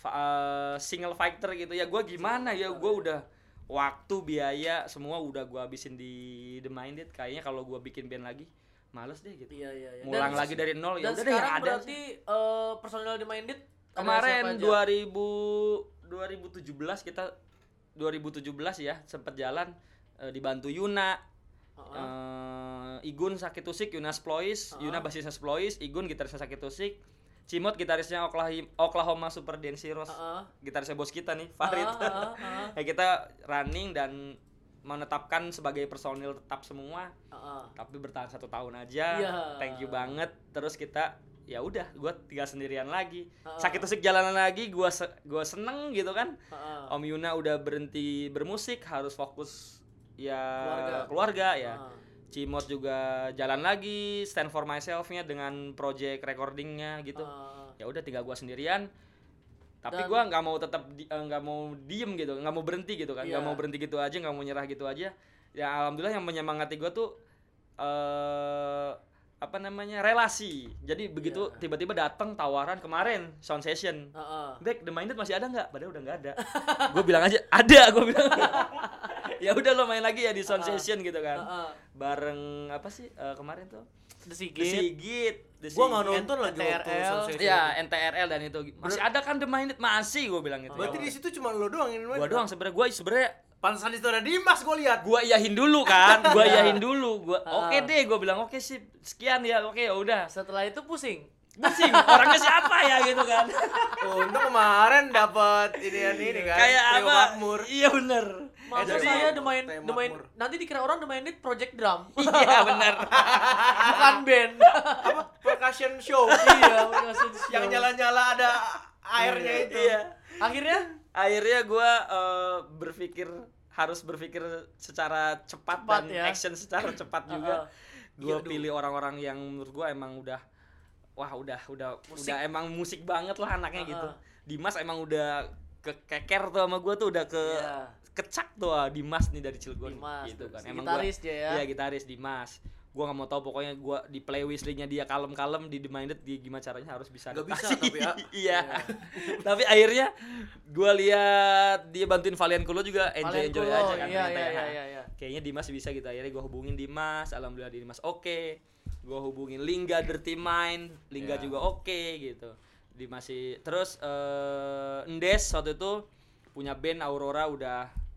eh, single fighter gitu ya gua gimana ya gua udah waktu biaya semua udah gua habisin di The Minded kayaknya kalau gua bikin band lagi males deh gitu Iya iya iya. ngulang Dan- lagi dari nol ya Dan udah deh yang sekarang ada berarti eh, personal di Minded kemarin siapa aja? 2000 2017 kita 2017 ya sempet jalan eh, dibantu Yuna Heeh. eh, Igun sakit tusik Yuna Splois Ah. Yuna basisnya Splois Igun gitarisnya sakit tusik Cimot gitarisnya Oklahoma, Oklahoma Super Dance Heroes Heeh. gitarisnya bos kita nih Farid Ah, ah, ah, ya kita running dan menetapkan sebagai personil tetap semua Heeh. tapi bertahan satu tahun aja Iya. thank you banget terus kita ya udah gue tinggal sendirian lagi Ah. sakit tusik jalanan lagi gue se gua seneng gitu kan Heeh. Om Yuna udah berhenti bermusik harus fokus ya Keluarga. keluarga, ya Heeh. Cimot juga jalan lagi stand for myself-nya dengan project recordingnya gitu Heeh. ya udah tinggal gua sendirian tapi Dan- gua nggak mau tetap di- eh, nggak mau diem gitu nggak mau berhenti gitu kan nggak Iya. mau berhenti gitu aja nggak mau nyerah gitu aja ya alhamdulillah yang menyemangati gua tuh eh apa namanya relasi. Jadi begitu Iya. tiba-tiba datang tawaran kemarin sound session. Heeh. Back The Minded masih ada nggak? Padahal udah nggak ada. [LAUGHS] gue bilang aja ada, gue bilang. [LAUGHS] ya udah lo main lagi ya di sound session gitu kan. Heeh. Bareng apa sih eh, kemarin tuh? The The Sigit. Sigit. The Gua nggak Sigit. nonton lagi NTRL. Iya, itu. NTRL dan itu masih ada kan The Minded masih gue bilang gitu. Berarti di situ cuma lo doang yang main. Gua doang sebenarnya gua sebenarnya Pantesan di story Dimas gue lihat. gua iyahin dulu kan gua Iya. [LAUGHS] iyahin dulu gua Ah. oke deh gua bilang oke sih sekian ya oke ya udah Setelah itu pusing. [LAUGHS] pusing orangnya siapa ya gitu kan Oh, Untung kemarin dapat ini ini kan. kayak apa Makmur. iya bener Maksud jadi- saya The Main, Tema The Main, Makmur. nanti dikira orang The Minded Project Drum. [LAUGHS] iya bener Bukan band. Apa? Percussion show. iya, percussion show. yang nyala-nyala ada airnya itu. iya Akhirnya akhirnya gua eh, berpikir harus berpikir secara cepat, Cepat, dan ya. action secara cepat [LAUGHS] juga gua Iya, pilih orang-orang yang menurut gua emang udah wah udah udah Musik. udah emang musik banget lah anaknya Heeh. gitu Dimas emang udah kekeker tuh sama gua tuh udah ke Iya. kecak tuh ah, Dimas nih dari Cilegon Dimas, gitu kan emang gitaris gua, dia ya. iya gitaris Dimas gua nggak mau tahu pokoknya gua di playlistnya dia kalem-kalem di The Minded dia gimana caranya harus bisa Nggak bisa, tapi ya. [LAUGHS] iya [LAUGHS] tapi akhirnya gua lihat dia bantuin Valian Kulo juga enjoy enjoy aja kan iya, iya, ya. iya, iya, iya. kayaknya Dimas bisa gitu akhirnya gua hubungin Dimas alhamdulillah Dimas oke gua hubungin Lingga Dirty Mind Lingga Iya. juga oke gitu Dimas sih terus eh Ndes waktu itu punya band Aurora udah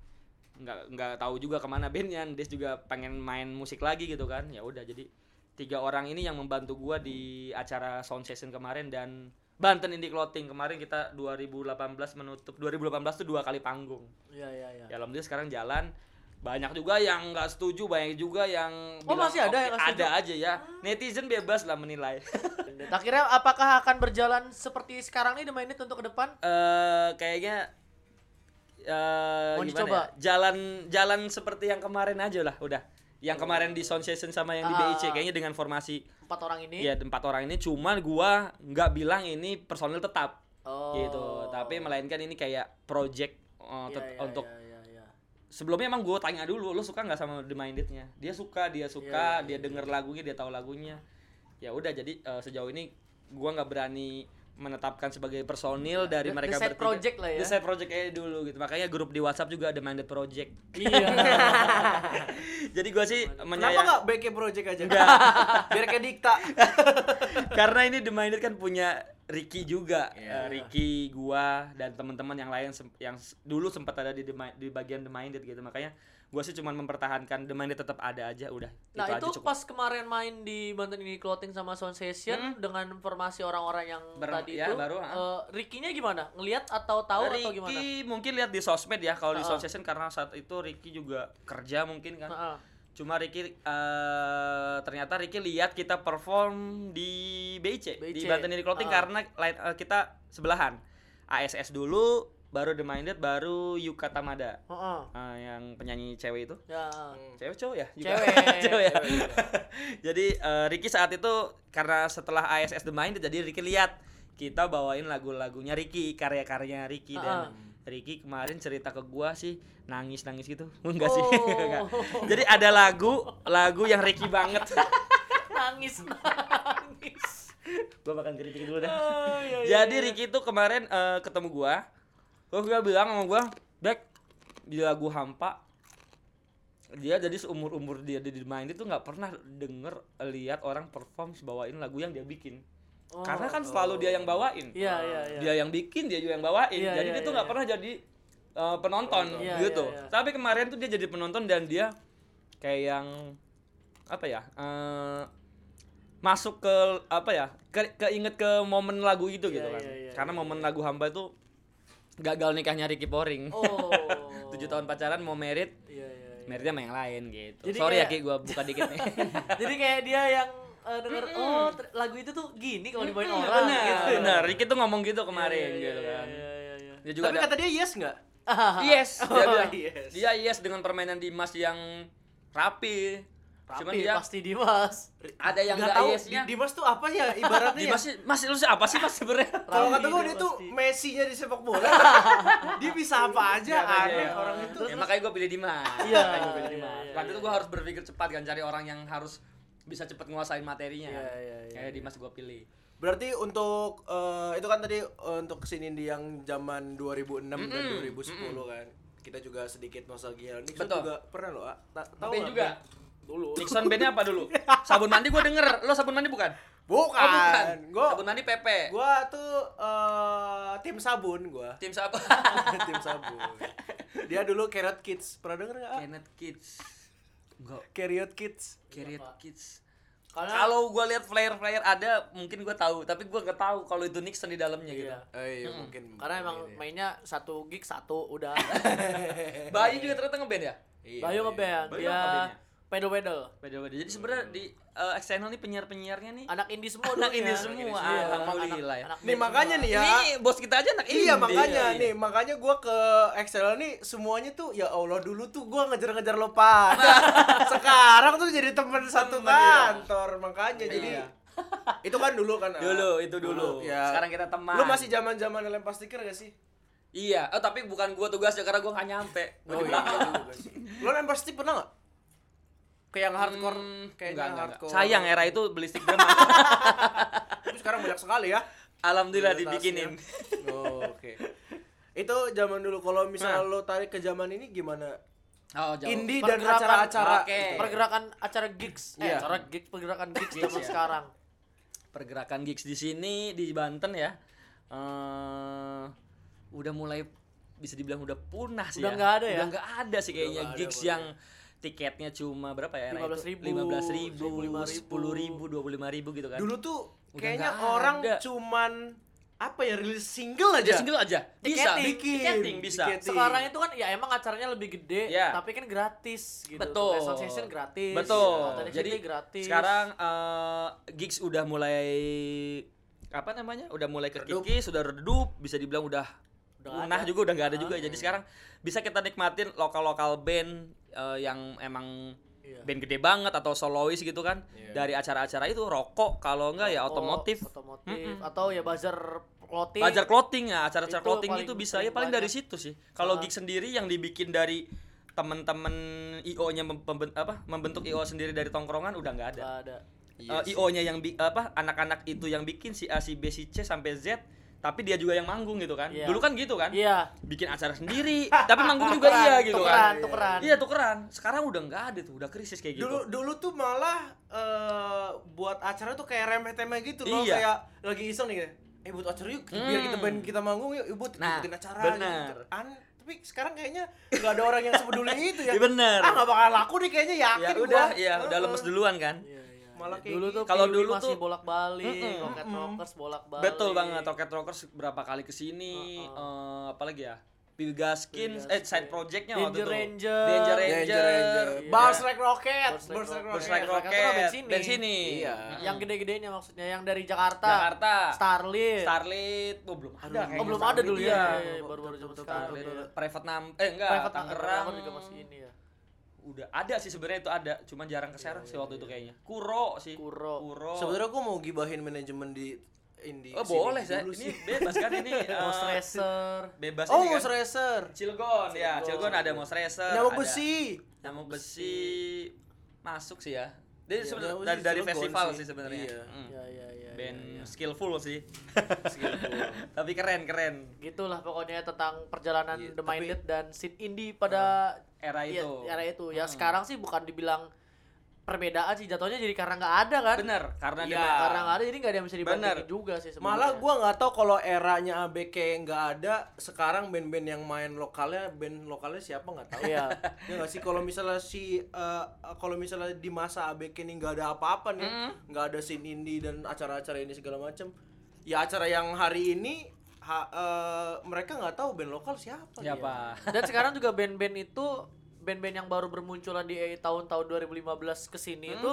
nggak nggak tahu juga ke mana bandnya Ndes juga pengen main musik lagi gitu kan ya udah jadi tiga orang ini yang membantu gua di acara sound session kemarin dan Banten Indie Clothing kemarin kita 2018 menutup 2018 tuh dua kali panggung Iya, iya, iya. ya alhamdulillah sekarang jalan banyak juga yang nggak setuju banyak juga yang Oh, masih ada "Oke, yang nggak setuju?" ada aja ya netizen bebas lah menilai [LAUGHS] Akhirnya apakah akan berjalan seperti sekarang nih The Minded untuk ke depan? eh kayaknya eh Mau dicoba? ya? jalan jalan seperti yang kemarin aja lah udah yang kemarin di sound session sama yang di Ah. BIC kayaknya dengan formasi Empat orang ini. ya empat orang ini cuman gua nggak bilang ini personil tetap Oh. gitu tapi melainkan ini kayak project Iya, tet- iya, untuk iya, iya, iya. sebelumnya emang gue tanya dulu lo suka nggak sama The Minded-nya dia suka dia Iya, suka iya, dia denger lagunya dia tahu lagunya ya udah jadi eh, sejauh ini gua nggak berani menetapkan sebagai personil dari The- mereka the side bertiga. project lah ya. The side project aja dulu gitu makanya grup di WhatsApp juga ada Minded Project Iya. [LAUGHS] jadi gua sih Kenapa menyayang nggak BK Project aja? Nggak. [LAUGHS] Biar kayak Dikta. [LAUGHS] karena ini The Minded kan punya Ricky juga Iya. Eh, Ricky gua dan teman-teman yang lain yang dulu sempat ada di di bagian The Minded gitu makanya gua sih cuma mempertahankan Minded tetap ada aja udah Nah itu, itu aja cukup pas kemarin main di Banten ini clothing sama Sound Session dengan informasi orang-orang yang Ber- tadi ya, itu, baru, eh, Ricky-nya gimana? Ngelihat atau tahu Ricky atau gimana? mungkin lihat di sosmed ya kalau di sound session karena saat itu Ricky juga kerja mungkin kan Heeh. cuma Ricky eh, ternyata Ricky lihat kita perform di BIC, di BIC. Banten Indie Clothing Heeh. karena line- eh, kita sebelahan ASS dulu baru The Minded baru Yuka Tamada Heeh. Eh, yang penyanyi cewek itu Ya. cewek cowok ya Yuka? Cewek. [LAUGHS] cewek ya Cewek [LAUGHS] jadi eh, Ricky saat itu karena setelah ASS The Minded jadi Ricky lihat kita bawain lagu-lagunya Ricky karya-karyanya Ricky dan Ricky kemarin cerita ke gua sih nangis-nangis gitu [LAUGHS] enggak sih Oh. Enggak. jadi ada lagu lagu yang Ricky banget nangis nangis. gua makan kritik dulu dah Oh, iya, iya, jadi iya. Ricky itu kemarin eh, ketemu gua gua gua bilang sama gua Bek di lagu Hampa dia jadi seumur umur dia di main itu nggak pernah denger lihat orang perform bawain lagu yang dia bikin Oh. karena kan selalu dia yang bawain Iya iya iya. dia yang bikin dia juga yang bawain Iya, jadi iya, dia tuh iya, nggak iya. pernah jadi eh, penonton Iya, gitu iya, iya. tapi kemarin tuh dia jadi penonton dan dia kayak yang apa ya eh, masuk ke apa ya ke keinget ke momen lagu itu Iya, gitu kan iya, iya, karena iya, momen lagu hamba itu gagal nikahnya Ricky Poring Oh. [LAUGHS] tujuh tahun pacaran mau merit Iya iya. iya. meritnya sama yang lain gitu Jadi sorry ya kayak- Ki gua buka dikit nih [LAUGHS] Jadi kayak dia yang eh, denger oh ter- lagu itu tuh gini kalau dimain Hmm, orang benar gitu. benar Ricky tuh ngomong gitu kemarin Iya, iya, gitu iya, kan Iya iya iya. dia juga Tapi ada kata dia yes nggak? yes [LAUGHS] dia Oh, bilang yes. dia yes dengan permainan Dimas yang rapi, cuman Tapi dia pasti Dimas. ada yang Nggak nggak tahu yesnya Di- Dimas tuh apa ya ibaratnya? ya? Dimas sih masih lu siapa sih mas sebenarnya [LAUGHS] Kalau kata gue dia tuh. Messi-nya di sepak bola. [LAUGHS] dia bisa apa aja aneh ya. orang itu. ya makanya gue pilih Dimas Iya, Makanya gua pilih iya, Dimas waktu itu iya. gue harus berpikir cepat kan cari orang yang harus bisa cepet nguasain materinya. Iya, iya, iya, Kayak Dimas gua pilih. Berarti untuk eh, itu kan tadi eh, untuk ke sini di yang zaman 2006 dan 2010 kan. Kita juga sedikit nostalgia. Nixon Betul. juga pernah loh. ah. Ta- Tahu juga. Dulu. [LAUGHS] Nixon bandnya apa dulu? Sabun mandi gua denger. Lo sabun mandi bukan? Bukan. Oh, bukan. Gua Sabun mandi Pepe. gua tuh eh, tim sabun gua. Tim siapa? [LAUGHS] tim sabun. Dia dulu Carrot Kids. Pernah denger enggak? Kenneth Kids. Enggak. Carrot Kids. Carrot Kids. Karena Kalau gua lihat flyer-flyer ada, mungkin gua tahu, tapi gua nggak tahu kalau itu Nixon di dalamnya gitu. Iya. Eh, iya, mungkin. karena emang mungkin, iya. mainnya satu gig satu udah. [LAUGHS] Bayi juga ternyata ngeband ya? Iya, Bayu iya. ngeband Bayu dia bandnya? pedal pedal. Beda-beda. Jadi sebenarnya di uh, X Channel nih penyiar-penyiarnya nih Anak indie semua Anak dulu indie ya. semua, Iya, alhamdulillah ya. anak Nih makanya semua. nih ya. Ini bos kita aja anak Iya indie. makanya Iya. nih, makanya gua ke Excel nih semuanya tuh ya Allah dulu tuh gua ngejar-ngejar lo pada. [LAUGHS] Sekarang tuh jadi temen satu Temen, iya. kantor makanya jadi Iya. itu kan dulu kan. ah. Dulu, itu dulu. ya. Sekarang kita teman. Lu masih zaman-zaman lempar stiker gak sih? Iya, oh, tapi bukan gua tugasnya karena gua nggak nyampe. Gua di iya, belakang. Lu lempar stick pernah gak? Kayak yang hardcore, Hmm, kayak enggak, yang enggak, hardcore. Sayang era itu beli stick drum. [LAUGHS] Tapi sekarang banyak sekali ya. Alhamdulillah dibikinin. Oh, Oke. Itu zaman dulu kalau misalnya Nah. lo tarik ke zaman ini gimana? Oh, jauh. Indie dan Pergerakan- acara-acara. Oke. pergerakan acara gigs eh Iya. acara gigs pergerakan gigs zaman ya. sekarang pergerakan gigs di sini di Banten ya. eh udah mulai bisa dibilang udah punah sih Udah ya. nggak ada ya? Udah nggak ada sih kayaknya ada, gigs yang tiketnya cuma berapa ya? era itu? 15.000, 15.000, 25.000, 10.000, 25.000 gitu kan. Dulu tuh Udah kayaknya orang ada. cuman apa ya rilis single aja. Single aja. Bisa. Tiketing bisa. sekarang itu kan ya emang acaranya lebih gede Iya. tapi kan gratis gitu Betul. Session gratis Betul. Attention Jadi gratis sekarang eh, gigs udah mulai apa namanya? Udah mulai kekikis, sudah redup, bisa dibilang udah Udah punah ada. juga udah nggak ada juga. Jadi sekarang bisa kita nikmatin lokal-lokal band eh, yang emang Iya. band gede banget atau solois gitu kan. Iya. Dari acara-acara itu rokok kalau enggak ya Oh, otomotif. otomotif atau ya bazar clothing Belajar clothing ya, acara-acara clothing itu bisa ya paling dari banyak. situ sih. Kalau Ah. gig sendiri yang dibikin dari temen-temen IO-nya mem- pemben- apa membentuk IO sendiri dari tongkrongan udah nggak ada. Nggak ada Iya Eh, sih. IO-nya yang bi- apa anak-anak itu yang bikin si A si B si C sampai Z tapi dia juga yang manggung gitu kan. Iya. Dulu kan gitu kan. iya Bikin acara sendiri [LAUGHS] tapi manggung juga iya gitu tukeran, kan. tukeran. Iya tukeran. Sekarang udah nggak ada tuh, udah krisis kayak gitu. Dulu dulu tuh malah eh, buat acara tuh kayak remeh-temeh gitu loh, Iya. kayak lagi iseng nih kayak, eh buat acara yuk, biar kita Hmm. band kita manggung yuk, buat Nah, ikutin acara bener. gitu. An- tapi sekarang kayaknya nggak ada orang yang sepeduli [LAUGHS] itu ya. Iya bener. Ah nggak bakal laku nih kayaknya ya yakin udah, gua. ya udah Heeh. lemes duluan kan. Iya, iya. Malah kayak dulu tuh. Kalau dulu masih tuh- bolak-balik Mm-mm. Rocket Rockers bolak-balik Betul banget, Rocket Rockers berapa kali ke sini, eh apalagi ya? Pilgaskins, eh side projectnya waktu Danger itu. Ranger. Danger Danger Ranger, Ranger. Iya. Bars like rocket, Bars like rocket. Rocket. Like Rocket band sini. sini. Iya. yang gede-gedenya maksudnya yang dari Jakarta, Jakarta, Starlit Starlit, oh belum ada oh kayaknya belum ada dulu ya, Iya. Iya, iya, baru-baru zaman Starlit, iya. Private Nam, eh enggak, Private Tangerang juga masih ini ya Udah ada sih sebenarnya itu ada, cuman jarang keserang sih waktu itu kayaknya. Kuro sih. Kuro. Kuro. Sebenarnya gua mau gibahin manajemen di Indi. Oh boleh saya, ini bebas kan ini. [LAUGHS] eh, Ghost Racer Bebas Oh, ini Ghost kan. Racer. Cilegon, ya, Cilegon ada Mos Racer. Nyamuk besi. Nyamuk besi masuk sih ya. Dia Iya, sebenarnya dari dari festival sih. sih, sebenarnya. Iya. Hmm. ya ya ya Band ya, ya. skillful sih. Skillful. [LAUGHS] Tapi keren keren. gitulah pokoknya tentang perjalanan Iya, The tapi- Minded dan Scene Indie pada Era iya, itu. era itu ya Hmm. sekarang sih bukan dibilang perbedaan sih jatuhnya jadi karena nggak ada kan Bener, karena Iya. dia karena nggak ada jadi nggak ada yang bisa dibandingin Bener. juga sih sebenarnya Malah gua nggak tahu kalau eranya ABK nggak ada, sekarang band-band yang main lokalnya, band lokalnya siapa nggak tahu. Iya. [LAUGHS] ya nggak sih kalau misalnya si eh, kalau misalnya di masa ABK ini nggak ada apa-apa nih, nggak ada scene indie dan acara-acara ini segala macam. Ya acara yang hari ini ha- eh, mereka nggak tahu band lokal siapa. dia. siapa? [LAUGHS] dan sekarang juga band-band itu band-band yang baru bermunculan di tahun-tahun 2015 ke sini itu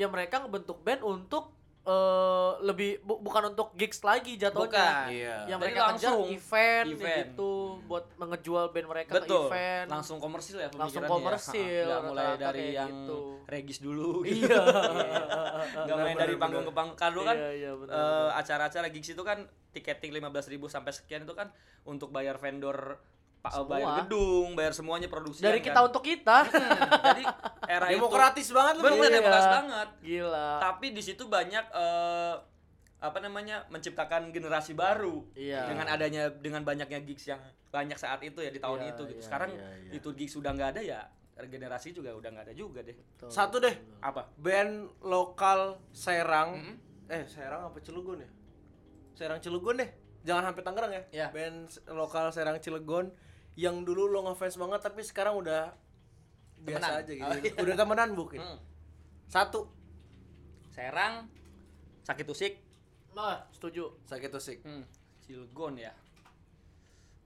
ya mereka ngebentuk band untuk eh, lebih bu- bukan untuk gigs lagi jatuhnya Bukan. Iya. yang Jadi mereka kejar langsung event, ya event. gitu buat mengejual band mereka Betul. ke event Langsung komersil ya Langsung pemikirannya komersil, Ya. Nggak mulai rata-rata dari kayak yang gitu. regis dulu. Iya. Nggak main dari panggung ke panggung. Kan dulu kan Iya, iya, eh, acara-acara gigs itu kan tiketing 15.000 sampai sekian itu kan untuk bayar vendor pa- Semua. bayar gedung, bayar semuanya produksi dari kita untuk kita Hmm, jadi era Demokratis banget lu. Bener, Iya. demokratis banget. Gila. Tapi di situ banyak eh, apa namanya menciptakan generasi baru Iya. dengan adanya dengan banyaknya gigs yang banyak saat itu ya di tahun Iya, itu gitu. iya, Sekarang iya, iya. itu gigs sudah nggak ada ya generasi juga udah nggak ada juga deh. Betul. Satu deh. Apa? Band lokal Serang. Eh, Serang apa Cilegon ya? Serang Cilegon deh. Jangan sampai Tangerang ya. Iya. Band lokal Serang Cilegon yang dulu lo ngefans banget tapi sekarang udah biasa Temenan. aja gitu. Oh, iya. Udah temenan mungkin. Hmm. Satu, Serang, Sakit Usik, Nah, setuju. sakit usik. hmm. Cilegon ya.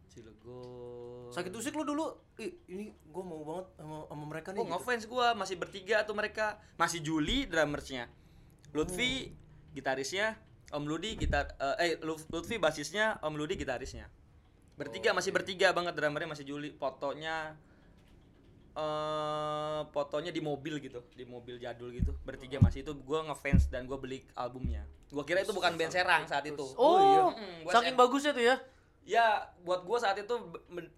Cilegon. Sakit usik lu dulu, ih ini gue mau banget sama, sama mereka nih. Oh gitu. ngefans gua masih bertiga tuh mereka masih Juli drummersnya Lutfi gitarisnya Om Ludi gitar eh, eh Luf- Lutfi basisnya Om Ludi gitarisnya bertiga masih bertiga banget drummernya masih Juli. Fotonya eh fotonya di mobil gitu di mobil jadul gitu. Bertiga masih. Itu gua ngefans dan gua beli albumnya. Gua kira itu bukan band Serang saat itu. Oh, iya. Mm, gua saking bagusnya tuh ya. ya buat gua saat itu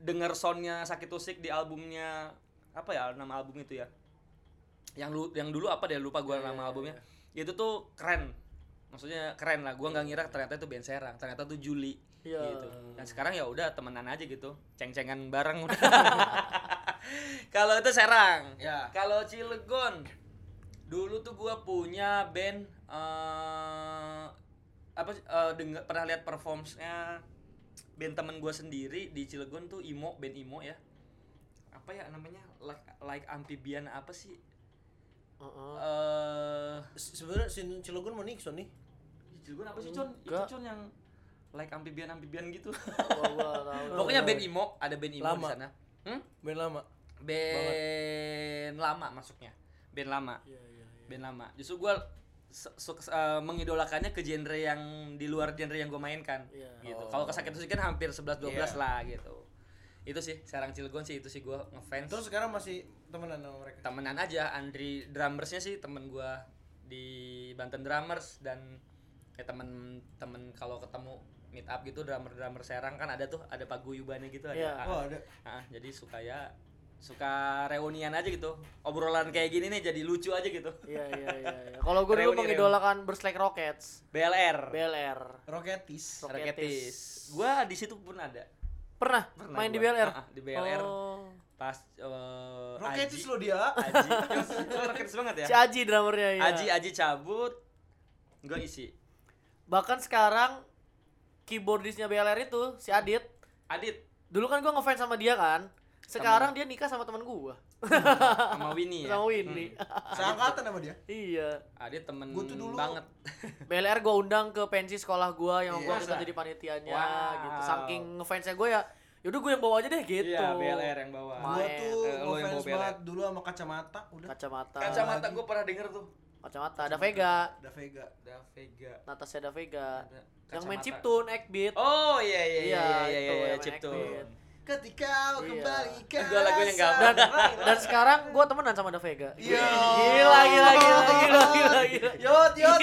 denger soundnya sakit usik di albumnya apa ya nama album itu ya? Yang lu yang dulu apa deh lupa gua nama albumnya. itu tuh keren. Maksudnya keren lah. Gua nggak ngira ternyata itu band Serang. Ternyata tuh Juli Iya. gitu dan sekarang ya udah temenan aja gitu ceng-cengan bareng udah [LAUGHS] kalau itu Serang Ya. kalau Cilegon dulu tuh gua punya band eh apa sih, eh, denger, pernah lihat performsnya band temen gua sendiri di Cilegon tuh Imo band Imo ya apa ya namanya like like amphibian apa sih Heeh. eh Se- Sebenarnya Cilegon mau Nixon nih. Cilegon apa sih Con? Itu. Con yang like amphibian amphibian gitu. [LAUGHS] Pokoknya band Imo, ada band Imo Lama. di sana. Hmm? Band lama. Band lama masuknya. Band lama. Iya, iya, iya. Band lama. Justru se- su- eh, mengidolakannya ke genre yang di luar genre yang gue mainkan Iya. gitu. Oh. Kalau ke sakit Usik kan hampir 11 12 Iya. lah gitu. Itu sih Serang Cilegon sih itu sih gua ngefans. Terus sekarang masih temenan sama mereka. temenan aja Andri drummersnya sih temen gua di Banten Drummers dan ya temen temen kalau ketemu meet up gitu drummer drummer Serang kan ada tuh ada paguyubannya gitu ada Iya. Ah, Oh, ada. ah, jadi suka ya suka reunian aja gitu obrolan kayak gini nih jadi lucu aja gitu Iya, iya, iya. iya. Kalau gue dulu mengidolakan Berslack Rockets, BLR BLR. Roketis. Roketis. Raketis gua di situ pun ada Pernah, Pernah main di gua. BLR? Ah, ah, di BLR. Oh. pas eh, Roketis Aji lo dia. Aji Itu Raketis banget ya Si Aji drummernya ya. Aji Aji cabut gua isi Bahkan sekarang keyboardisnya BLR itu si Adit. Adit Dulu kan gue ngefans sama dia kan. Sekarang dia nikah sama teman gua. sama Winnie ya Sama Winnie. Seangkatan sama dia. iya. Adit temen Gua tuh dulu- banget BLR gue undang ke pensi sekolah gua yang gua Iya. minta jadi panitianya Wow. gitu. Saking ngefansnya gue ya, yaudah gue yang bawa aja deh gitu. Iya, BLR yang bawa. Gua tuh Eh, lo yang bawa ngefans banget dulu sama kacamata. Udah. Kacamata. Kacamata gue pernah denger tuh. Kacamata. Ada Vega. Ada Vega. Da Vega. Natasha Da Vega. Ada Yang main chiptune, Ekbeat. Oh iya iya iya Iya, iya iya, iya chiptune. Ketika kau Iya. kembali ke Gua lagunya nggak Dan dan sekarang gue temenan sama Da Vega. Iya. Gila, gila, gila, gila, gila, gila. Yot, yot.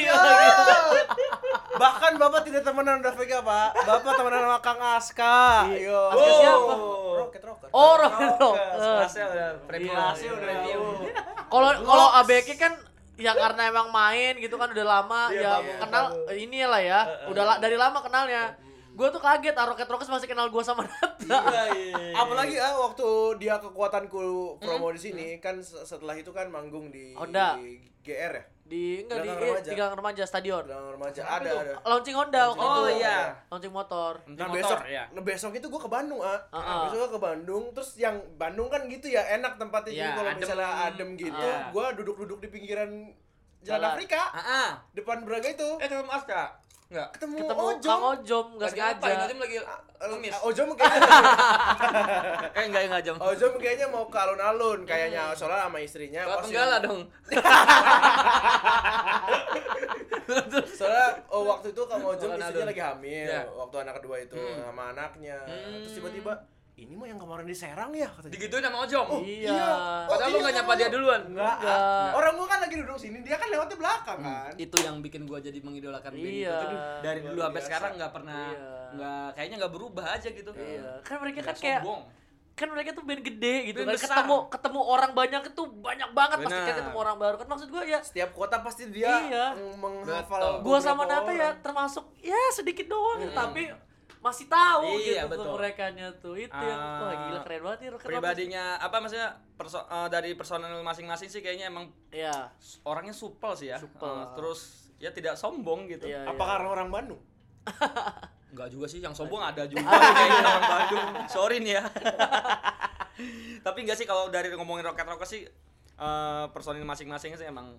Bahkan Bapak tidak temenan sama Vega, Pak. Bapak temenan sama Kang Aska. Iya. Yo. Aska siapa? Rocket Rocker. Oh, Rocket Oh, Rocker. kelasnya udah premium. Iya, Kelasnya iya. udah premium. Kalau kalau ABK kan ya karena emang main gitu kan udah lama Iya, ya iya, kenal eh, ini lah ya. Udah la- dari lama kenalnya. Gue tuh kaget ah Rocket Rockers masih kenal gue sama [LAUGHS] Nata. Iya iya. Apalagi ah waktu dia kekuatanku promo di sini kan se- setelah itu kan manggung di Honda. GR ya. Di enggak di eh, remaja. di Gang remaja stadion. Udah remaja ada ada. Launching Honda waktu Oh, itu. iya. Launching motor. Nah motor, besok, ya. nah besok itu gua ke Bandung ah. Ah, ah. Besok gua ke Bandung, terus yang Bandung kan gitu ya enak tempatnya. Jadi Ya, kalau adem. misalnya adem gitu, Ah. gua duduk-duduk di pinggiran Jalan Jalan. Afrika, Ah, ah. depan Braga itu. Eh ketemu Aska? Enggak. Ketemu, Ketemu Ojom. Kang Ojom enggak Lagi apa? sengaja. Ngajim lagi ngemis. Ah, Ojom kayaknya Eh [LAUGHS] enggak enggak jam. Ojom kayaknya mau ke alun-alun kayaknya soalnya sama istrinya. Kalau yang- dong. [LAUGHS] Soalnya oh, waktu itu Kang Ojom Alun-alun. istrinya lagi hamil Iya. waktu anak kedua itu Hmm. sama anaknya. Terus Hmm. tiba-tiba ini mah yang kemarin di Serang ya katanya. Digituin sama Ojom. Oh, Iya. iya. Padahal Oh, lu iya, enggak nyapa Kang dia duluan. Enggak. Enggak. Orang gua kan lagi duduk sini, dia kan lewatnya belakang kan. Itu yang bikin gua jadi mengidolakan band Iya. itu. Dari dulu sampai sekarang nggak pernah Iya. nggak kayaknya nggak berubah aja gitu. Iya. Kan mereka kan kayak sombong. Kan mereka tuh band gede gitu Band kan besar. ketemu ketemu orang banyak itu banyak banget pasti kan Benar. ketemu orang baru kan maksud gua ya Setiap kota pasti dia Iya. meng- menghafal gua sama Nata ya termasuk ya sedikit doang gitu, tapi masih tahu Iya, gitu betul. tuh mereka tuh itu yang Ah, wah gila keren banget nih pribadinya apa maksudnya perso- eh, dari personel masing-masing sih kayaknya emang Iya. orangnya supel sih ya Supel. Eh, terus ya tidak sombong gitu Iya, Apa karena orang Bandung? [LAUGHS] Enggak juga sih, yang sombong ada juga kayaknya orang Bandung. Sorry nih ya. [LAUGHS] Tapi enggak sih kalau dari ngomongin Rocket Rockers sih eh personil masing-masing sih emang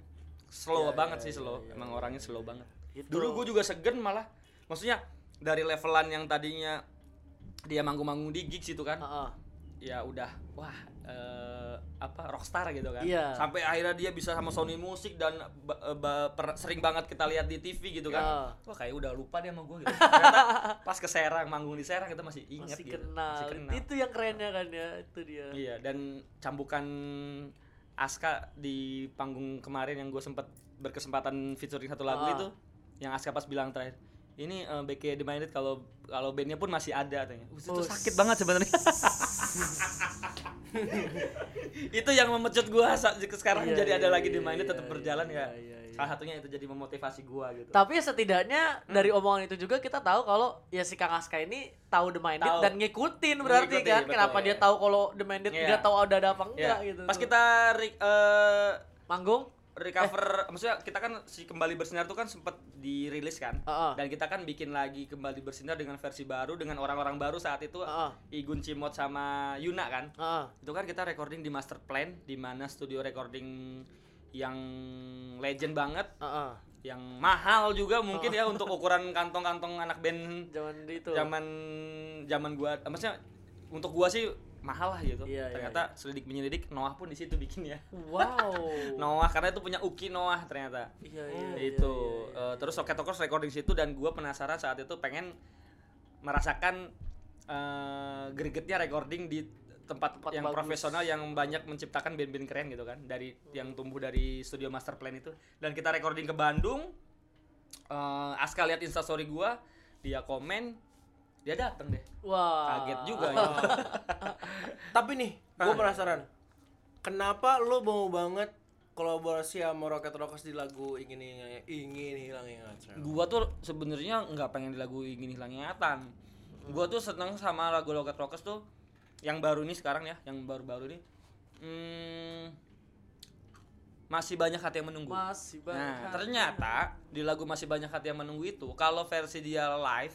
slow Iya, banget iya, sih iya, slow. iya, emang iya, orangnya iya. slow banget. Gitu. Dulu gue juga segen malah. Maksudnya dari levelan yang tadinya dia manggung-manggung di gigs itu kan. Heeh. Ya udah wah eh, apa rockstar gitu kan. Iya. Sampai akhirnya dia bisa sama Sony Music dan ba- eh, ba- per- sering banget kita lihat di TV gitu kan. Ya. Wah kayak udah lupa dia sama gue gitu. Ternyata [LAUGHS] pas ke Serang, manggung di Serang kita masih ingat masih gitu. kenal. Masih kenal. Itu yang kerennya kan ya, itu dia. Iya, dan cambukan Aska di panggung kemarin yang gue sempet berkesempatan featuring satu lagu Ah. itu yang Aska pas bilang terakhir ini uh, BK The Minded kalau kalau bandnya pun masih ada katanya. Uh, itu Oh, sakit banget sebenarnya. [LAUGHS] [LAUGHS] [LAUGHS] itu yang memecut gua sekarang Iya, jadi ada iya, lagi di iya, Minded tetap iya, berjalan iya, ya. iya, iya. Salah satunya itu jadi memotivasi gua gitu. Tapi ya setidaknya dari omongan itu juga kita tahu kalau ya si Kang Aska ini tahu The Minded Tahu. dan ngikutin berarti Ngikutin, kan. betul, Kenapa iya. dia tahu kalau The Minded Iya. nggak tahu ada ada apa Ya, enggak gitu. Pas kita eh, manggung, recover maksudnya kita kan si kembali bersinar tuh kan sempat dirilis kan Heeh. dan kita kan bikin lagi kembali bersinar dengan versi baru dengan orang-orang baru saat itu Heeh. Igun Cimot sama Yuna kan Heeh. itu kan kita recording di master plan di mana studio recording yang legend banget Heeh. yang mahal juga mungkin ya untuk ukuran kantong-kantong anak band Zaman itu. zaman zaman gua maksudnya untuk gua sih mahal lah gitu Iya, iya, ternyata selidik menyelidik Noah pun di situ bikin ya Wow. [LAUGHS] Noah karena itu punya Uki Noah ternyata Iya, iya, iya, itu iya, iya. Eh, terus Rocket Rockers recording situ dan gue penasaran saat itu pengen merasakan eh, gregetnya recording di tempat, Tempat yang bagus. profesional yang banyak menciptakan band-band keren gitu kan dari yang tumbuh dari studio master plan itu dan kita recording ke Bandung eh, Aska lihat instastory gua dia komen dia dateng deh Wah. kaget juga [LAUGHS] gitu. Tapi nih, gue penasaran. Kenapa lo mau banget kolaborasi sama Rocket Rockers di lagu ingin ingin, ingin hilang ingatan? gua tuh sebenarnya nggak pengen di lagu ingin hilang ingatan gua tuh seneng sama lagu Rocket Rockers tuh yang baru ini sekarang ya yang baru-baru ini hmm, masih banyak hati yang menunggu Masih banyak. nah ternyata di lagu masih banyak hati yang menunggu itu kalau versi dia live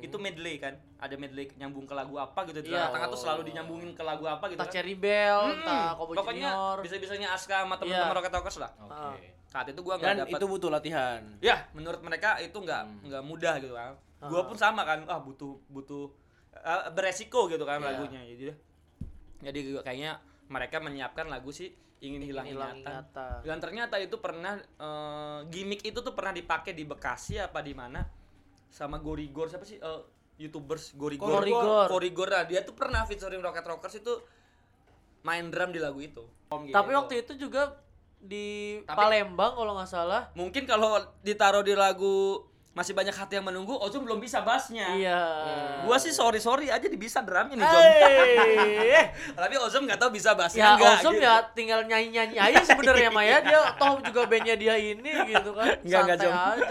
itu medley kan? Ada medley nyambung ke lagu apa gitu. Iya. tengah-tengah tuh selalu dinyambungin ke lagu apa gitu entah kan? Cherry Bell, Hmm, pokoknya bisa-bisanya Aska sama teman-teman Iya. Rocket Rockers lah. Oke. saat itu gua nggak dapat itu butuh latihan. ya menurut mereka itu nggak nggak mudah gitu kan. Gua pun sama kan ah butuh butuh eh, beresiko gitu kan Iya. lagunya jadi jadi gua kayaknya mereka menyiapkan lagu sih ingin hilang, Hilang ingatan. ingatan. dan ternyata itu pernah eh, gimmick itu tuh pernah dipakai di Bekasi apa di mana sama Gorigor siapa sih Eh, youtubers Gorigor Gorigor. Gorigor nah dia tuh pernah featuring Rocket Rockers itu main drum di lagu itu Tapi Gitu. waktu itu juga di Tapi- Palembang kalau nggak salah. mungkin kalau ditaruh di lagu masih banyak hati yang menunggu Ozum belum bisa bassnya Iya. gua sih sorry sorry aja di bisa drumnya nih Jom [LAUGHS] tapi Ozum nggak tahu bisa bassnya ya enggak Ozom gitu. ya tinggal nyanyi-nyanyi aja sebenarnya Maya dia toh juga bandnya dia ini gitu kan Enggak, enggak, Jom. aja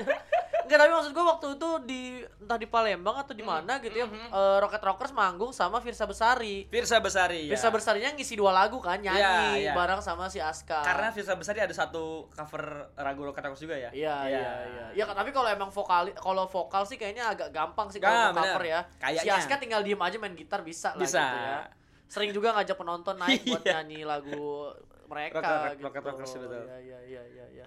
Enggak tapi maksud gua waktu itu di entah di Palembang atau di mana gitu ya eh, Rocket Rockers manggung sama Virsa Besari Firsa Besari ya. Virsa Besarinya ngisi dua lagu kan nyanyi Iya, iya. bareng sama si Aska karena Firsa Besari ada satu cover lagu Rocket Rockers juga ya Iya iya iya. Ya tapi kalau emang vokal kalau vokal sih kayaknya agak gampang sih kalau mau cover bener. ya. Si Kayaknya. Aska tinggal diem aja main gitar bisa, Bisa. lah gitu ya. Sering juga ngajak penonton naik [LAUGHS] buat Iya. nyanyi lagu mereka Rocket- gitu. Rocket Rockers, betul. Iya iya iya iya iya.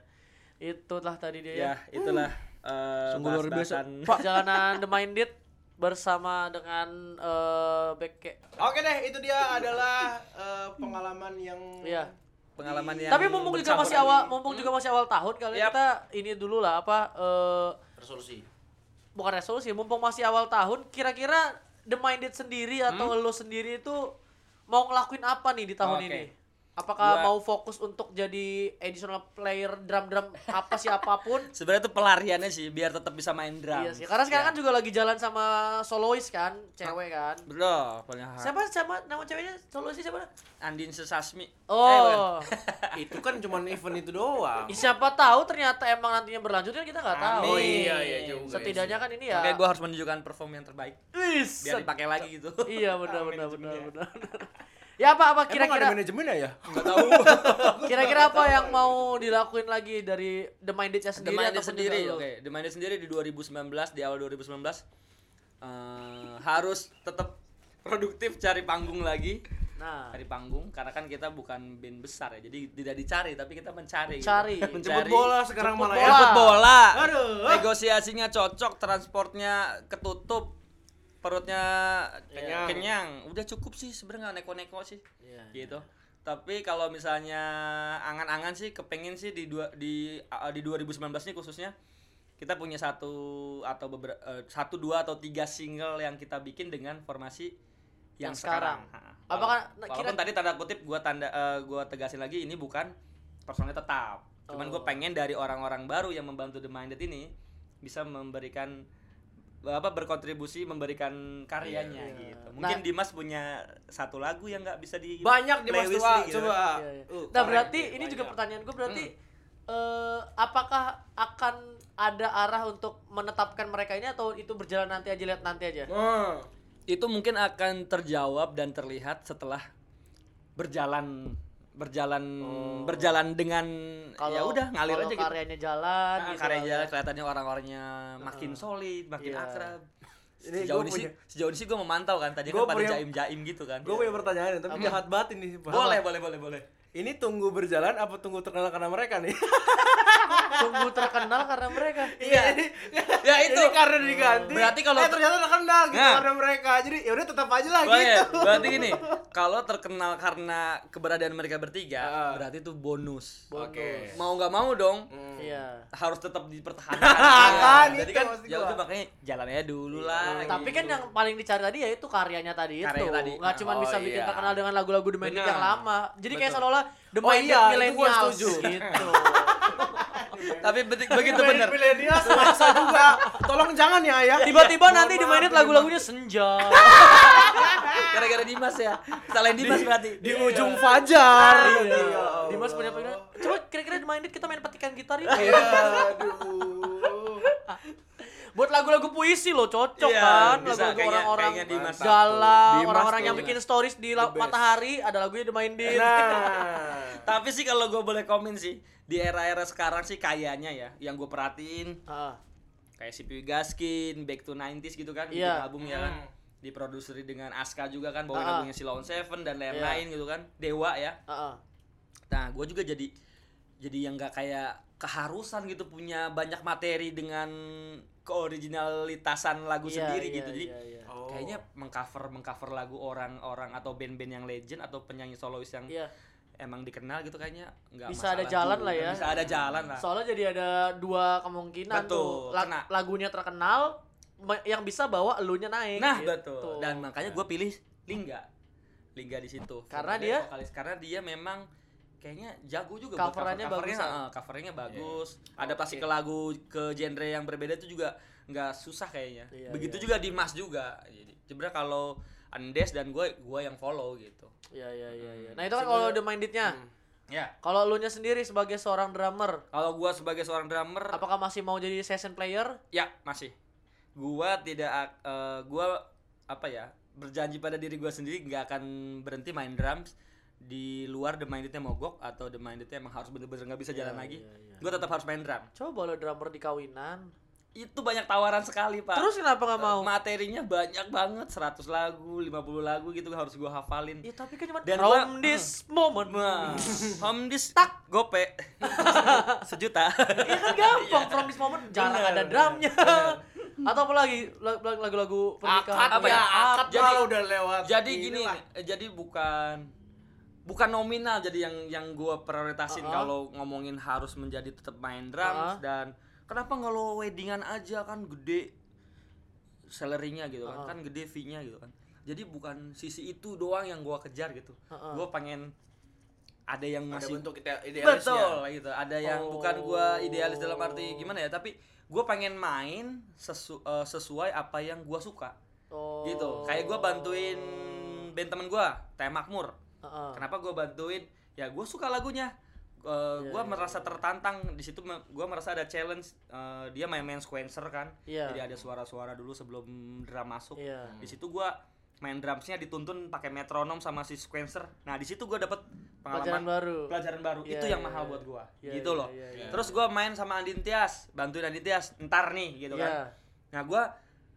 Itulah tadi dia ya itulah eh, Sungguh luar biasa. bahas-bahasan. Perjalanan The Minded bersama dengan eh Beke. Oke deh, itu dia adalah eh, pengalaman yang Iya. pengalaman yang Tapi mumpung juga masih awal, ini. mumpung juga masih awal tahun kali Yap. kita ini dulu lah apa eh resolusi. bukan resolusi, mumpung masih awal tahun, kira-kira The Minded sendiri atau Hmm? lo sendiri itu mau ngelakuin apa nih di tahun Oke. ini? Apakah Gua- mau fokus untuk jadi additional player drum-drum apa sih apa pun? [LAUGHS] Sebenarnya itu pelariannya sih biar tetap bisa main drum. Iya sih. Karena sekarang kan juga lagi jalan sama solois kan, cewek kan. Betul, paling hard. Siapa siapa nama ceweknya? Soloisnya siapa? Andin Sesasmi. Eh, Oh. [LAUGHS] itu kan cuman event itu doang. Siapa tahu ternyata emang nantinya berlanjut kan kita nggak tahu. Oh iya iya juga. Setidaknya kan ini ya. Oke, gue harus menunjukkan perform yang terbaik Wis, biar dipakai lagi gitu. Iya benar benar benar benar. Ya apa apa kira-kira ada manajemennya ya? Enggak tahu. [LAUGHS] kira-kira apa yang mau dilakuin lagi dari The Minded-nya The sendiri Minded ataupun sendiri, oke. The Minded sendiri di 2019 di awal 2019 eh, harus tetap produktif cari panggung lagi. Nah, Cari panggung karena kan kita bukan band besar ya. Jadi tidak dicari tapi kita mencari. Cari. Gitu. Jemput bola sekarang Jemput malah bola. ya. Jemput bola. Aduh. Negosiasinya cocok, transportnya ketutup, perutnya Kenyang. kenyang. Udah cukup sih sebenarnya nggak neko-neko sih. Iya, Gitu. Tapi kalau misalnya angan-angan sih kepengen sih di dua di uh, di 2019 ini khususnya kita punya satu atau beberapa satu dua atau tiga single yang kita bikin dengan formasi yang, Yang sekarang. sekarang. Apakah Walaupun kira- tadi tanda kutip gua tanda eh, gua tegasin lagi ini bukan personel tetap. Cuman gue Oh. pengen dari orang-orang baru yang membantu The Minded ini bisa memberikan apa berkontribusi memberikan karyanya Iya. gitu. Mungkin Nah- Dimas punya satu lagu yang nggak bisa di Banyak di Mas playlist Tua, gitu. coba. Iya, iya. Uh, Nah berarti ini Banyak. juga pertanyaan gue berarti Hmm. eh, apakah akan ada arah untuk menetapkan mereka ini atau itu berjalan nanti aja lihat nanti aja? Oh. Itu mungkin akan terjawab dan terlihat setelah berjalan berjalan berjalan dengan ya udah ngalir kalau aja gitu. karyanya jalan Nah, gitu karya lah ya. jalan kelihatannya orang-orangnya makin solid, makin Iya. akrab. Ini sejauh gua ini sih, sejauh ini sih gue memantau kan, tadi Gua kan pada punya- jaim-jaim gitu kan. Gue punya pertanyaan tapi jahat banget ini. Boleh, boleh, boleh, boleh. Ini tunggu berjalan apa tunggu terkenal karena mereka nih? [LAUGHS] tunggu terkenal karena mereka Iya. Ya itu. Ini karena diganti. Berarti kalau- eh, ternyata terkenal gitu Nah. karena mereka. Jadi ya udah tetap aja lah Boleh, gitu. berarti gini, [LAUGHS] kalau terkenal karena keberadaan mereka bertiga, Ah. berarti itu bonus. Oke. Mau nggak mau dong, iya harus tetap dipertahankan. [LAUGHS] Kan Jadi itu kan maksud ya gua. udah makanya jalan aja dulu lah. tapi kan gitu. yang paling dicari tadi ya itu karyanya tadi itu Karya tadi. nggak cuma Oh, bisa bikin iya. terkenal dengan lagu-lagu Benar. yang lama jadi kayak Betul. seolah-olah The Oh Minded iya, itu gua [LAUGHS] [LAUGHS] Millennials setuju. gitu tapi begitu, begitu bener. Milenial maksa juga. Tolong jangan ya ayah. tiba-tiba Mohon nanti The maaf, Minded mohon lagu-lagunya senja [LAUGHS] Gara-gara Dimas ya. Salahin Dimas berarti. Di ujung fajar. Iya. Ya Dimas punya pikiran coba kira-kira The Minded kita main petikan gitar itu Iya, Aduh. Buat lagu-lagu puisi loh cocok Iya, kan lagu-lagu orang-orang galau orang-orang yang bikin stories di la- best. matahari ada lagunya The Minded Nah. [LAUGHS] Tapi sih kalau gue boleh komen sih, di era-era sekarang sih kayaknya ya, yang gue perhatiin Ah, kayak si Piwi Gaskin, Back to 90s gitu kan, bikin Iya. album ya kan. Diproduseri dengan Aska juga kan, bawain ah. lagunya si Lone Seven dan lain-lain gitu kan. Dewa ya. ah. Nah, gue juga jadi jadi yang nggak kayak keharusan gitu punya banyak materi dengan keoriginalitasan lagu Iya, sendiri iya, gitu. Jadi iya, iya. Oh. kayaknya mengcover mengcover lagu orang-orang atau band-band yang legend atau penyanyi solois yang Iya. emang dikenal gitu kayaknya nggak Bisa ada jalan juga. lah ya. Bisa ada jalan lah. Soalnya jadi ada dua kemungkinan Betul, tuh. La- kena. lagunya terkenal yang bisa bawa elunya naik. Nah, gitu. betul. Dan makanya gue pilih Lingga. Lingga di situ. Karena dia- vokalis karena dia memang kayaknya jago juga Coverannya cover. bagus, Covernya, eh, covernya bagus. Adaptasi ke lagu ke genre yang berbeda itu juga nggak susah kayaknya. Iya, Begitu iya. juga Dimas juga. Jadi sebenarnya kalau Andes dan gue gue yang follow gitu. Iya, iya, iya, iya. Nah, itu kan kalau The Minded-nya. Ya. Kalau elunya sendiri sebagai seorang drummer, Kalau gue sebagai seorang drummer apakah masih mau jadi session player? Ya, masih. Gua tidak ak- eh, gua apa ya? Berjanji pada diri gua sendiri nggak akan berhenti main drums di luar The Minded-nya mogok atau The Minded-nya emang harus bener-bener nggak bisa jalan lagi. iya, iya. Gua tetap harus main drum. Coba lo drummer di kawinan. Itu banyak tawaran sekali, Pak. Terus kenapa nggak mau? materinya banyak banget, 100 lagu, 50 lagu gitu harus gua hafalin. Ya tapi kan cuma Dan from gua- this moment. Nah, home dis tak gope [LAUGHS] sejuta. Iya kan gampang from this moment jarang Bener, ada bener, drumnya. Atau apa lagi lag- lag- lagu-lagu pernikahan? Akad Apa ya, ya? akad Jadi- udah lewat. jadi gini inilah. eh, jadi bukan bukan nominal jadi yang yang gua prioritasin Uh-uh. kalau ngomongin harus menjadi tetap main drums Uh-uh. dan kenapa nggak lo weddingan aja kan gede salary-nya gitu kan Uh-uh. kan gede fee-nya gitu kan jadi bukan sisi itu doang yang gua kejar gitu Uh-uh. gua pengen ada yang Ada masih bentuk kita idealisnya. betul gitu ada yang Oh. bukan gua idealis dalam arti gimana ya tapi gua pengen main sesu- eh, sesuai apa yang gua suka Oh. gitu kayak gua bantuin band temen gua Teh Kenapa gua bantuin? Ya gua suka lagunya. Eh, Iya, gua iya, merasa tertantang. Di situ gua merasa ada challenge eh, dia main-main sequencer kan. Iya. jadi ada suara-suara dulu sebelum drum masuk. Iya. di situ gua main drumsnya dituntun pakai metronom sama si sequencer. Nah di situ gua dapet Pelajaran pengalaman baru. pelajaran baru. Iya, itu yang iya, mahal iya. buat gua. Iya, gitu iya, loh. iya, iya. terus gua main sama Andin Tias. Bantuin Andin Tias ntar nih gitu Iya. kan nah gua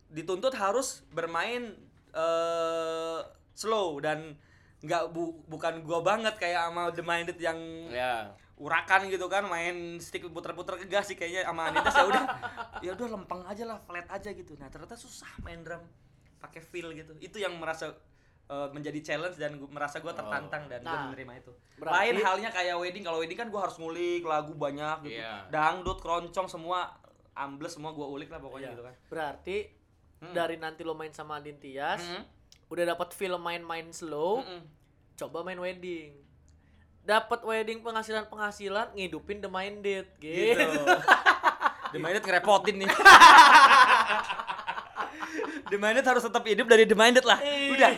dituntut harus bermain eh slow dan nggak bu- bukan gua banget kayak sama The Minded yang Ya. urakan gitu kan main stick puter-puter ke gas sih kayaknya sama Anita ya udah ya udah lempeng aja lah flat aja gitu nah ternyata susah main drum pakai feel gitu itu yang merasa eh, menjadi challenge dan gua, merasa gue tertantang dan gue Nah, menerima itu berarti- lain halnya kayak wedding kalau wedding kan gue harus ngulik lagu banyak gitu Iya. dangdut keroncong semua ambles semua gue ulik lah pokoknya Iya. gitu kan Berarti Hmm. dari nanti lo main sama Andin Tias, Mm-mm. Udah dapat film main-main slow, Mm-mm. coba main wedding. Dapat wedding penghasilan-penghasilan, ngidupin The Minded gitu gitu. [LAUGHS] The Minded ngerepotin nih The Minded harus tetap hidup dari The Minded lah Iya. Udah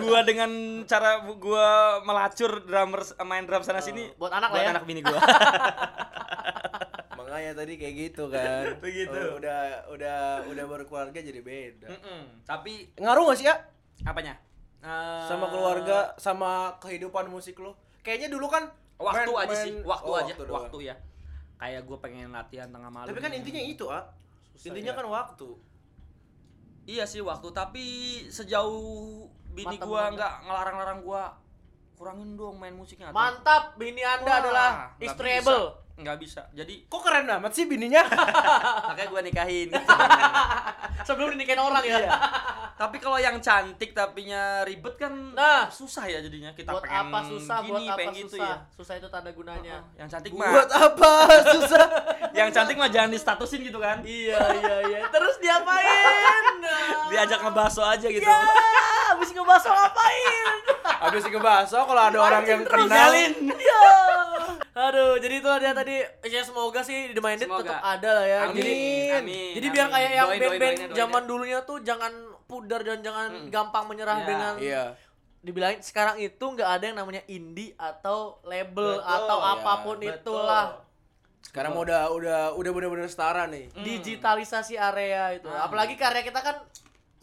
Gua dengan cara gua melacur drummer main drum sana sini buat anak lah ya. anak bini gua [LAUGHS] Makanya tadi kayak gitu kan. Begitu. Oh, udah udah udah berkeluarga jadi beda. Mm-mm. Tapi Ngaruh gak sih ya apanya? Eh, sama keluarga sama kehidupan musik lo? Kayaknya dulu kan Waktu main- aja main- sih Waktu oh, aja doang. Waktu ya Kayak gua pengen latihan tengah malam Tapi kan intinya itu, ah. Susah Intinya ya. kan waktu. Iya sih waktu Tapi sejauh bini gua memandang. nggak ngelarang-larang gua Kurangin dong main musiknya Mantap, bini Anda Wah, adalah bisa. nggak bisa jadi Kok keren amat sih bininya? [LAUGHS] makanya gua nikahin [LAUGHS] Sebelum dinikahin orang ya. Iya. Tapi kalau yang cantik tapinya ribet kan Nah. susah ya jadinya kita buat pengen apa susah, gini, buat apa pengen susah. gitu ya Susah itu tanda gunanya. Heeh, yang cantik Buat mah apa? [LAUGHS] Susah. yang cantik mah jangan distatusin gitu kan Iya, iya, iya. Terus diapain? [LAUGHS] Diajak ngebaso aja gitu Ya, habis ngebahas ngapain? [LAUGHS] Habis ngebahas kalau ada orang yang kenal. Tinggalin. Ya. Aduh, jadi itu dia tadi ya semoga sih di Minded tetap ada lah ya. Amin, Jadi amin, jadi amin. biar kayak yang band-band zaman dulunya tuh jangan pudar dan jangan gampang menyerah Ya, dengan Iya. dibilangin sekarang itu nggak ada yang namanya indie atau label Betul, atau ya. apa pun Betul. itulah Sekarang udah udah udah bener-bener setara nih. digitalisasi area itu Hmm. apalagi karya kita kan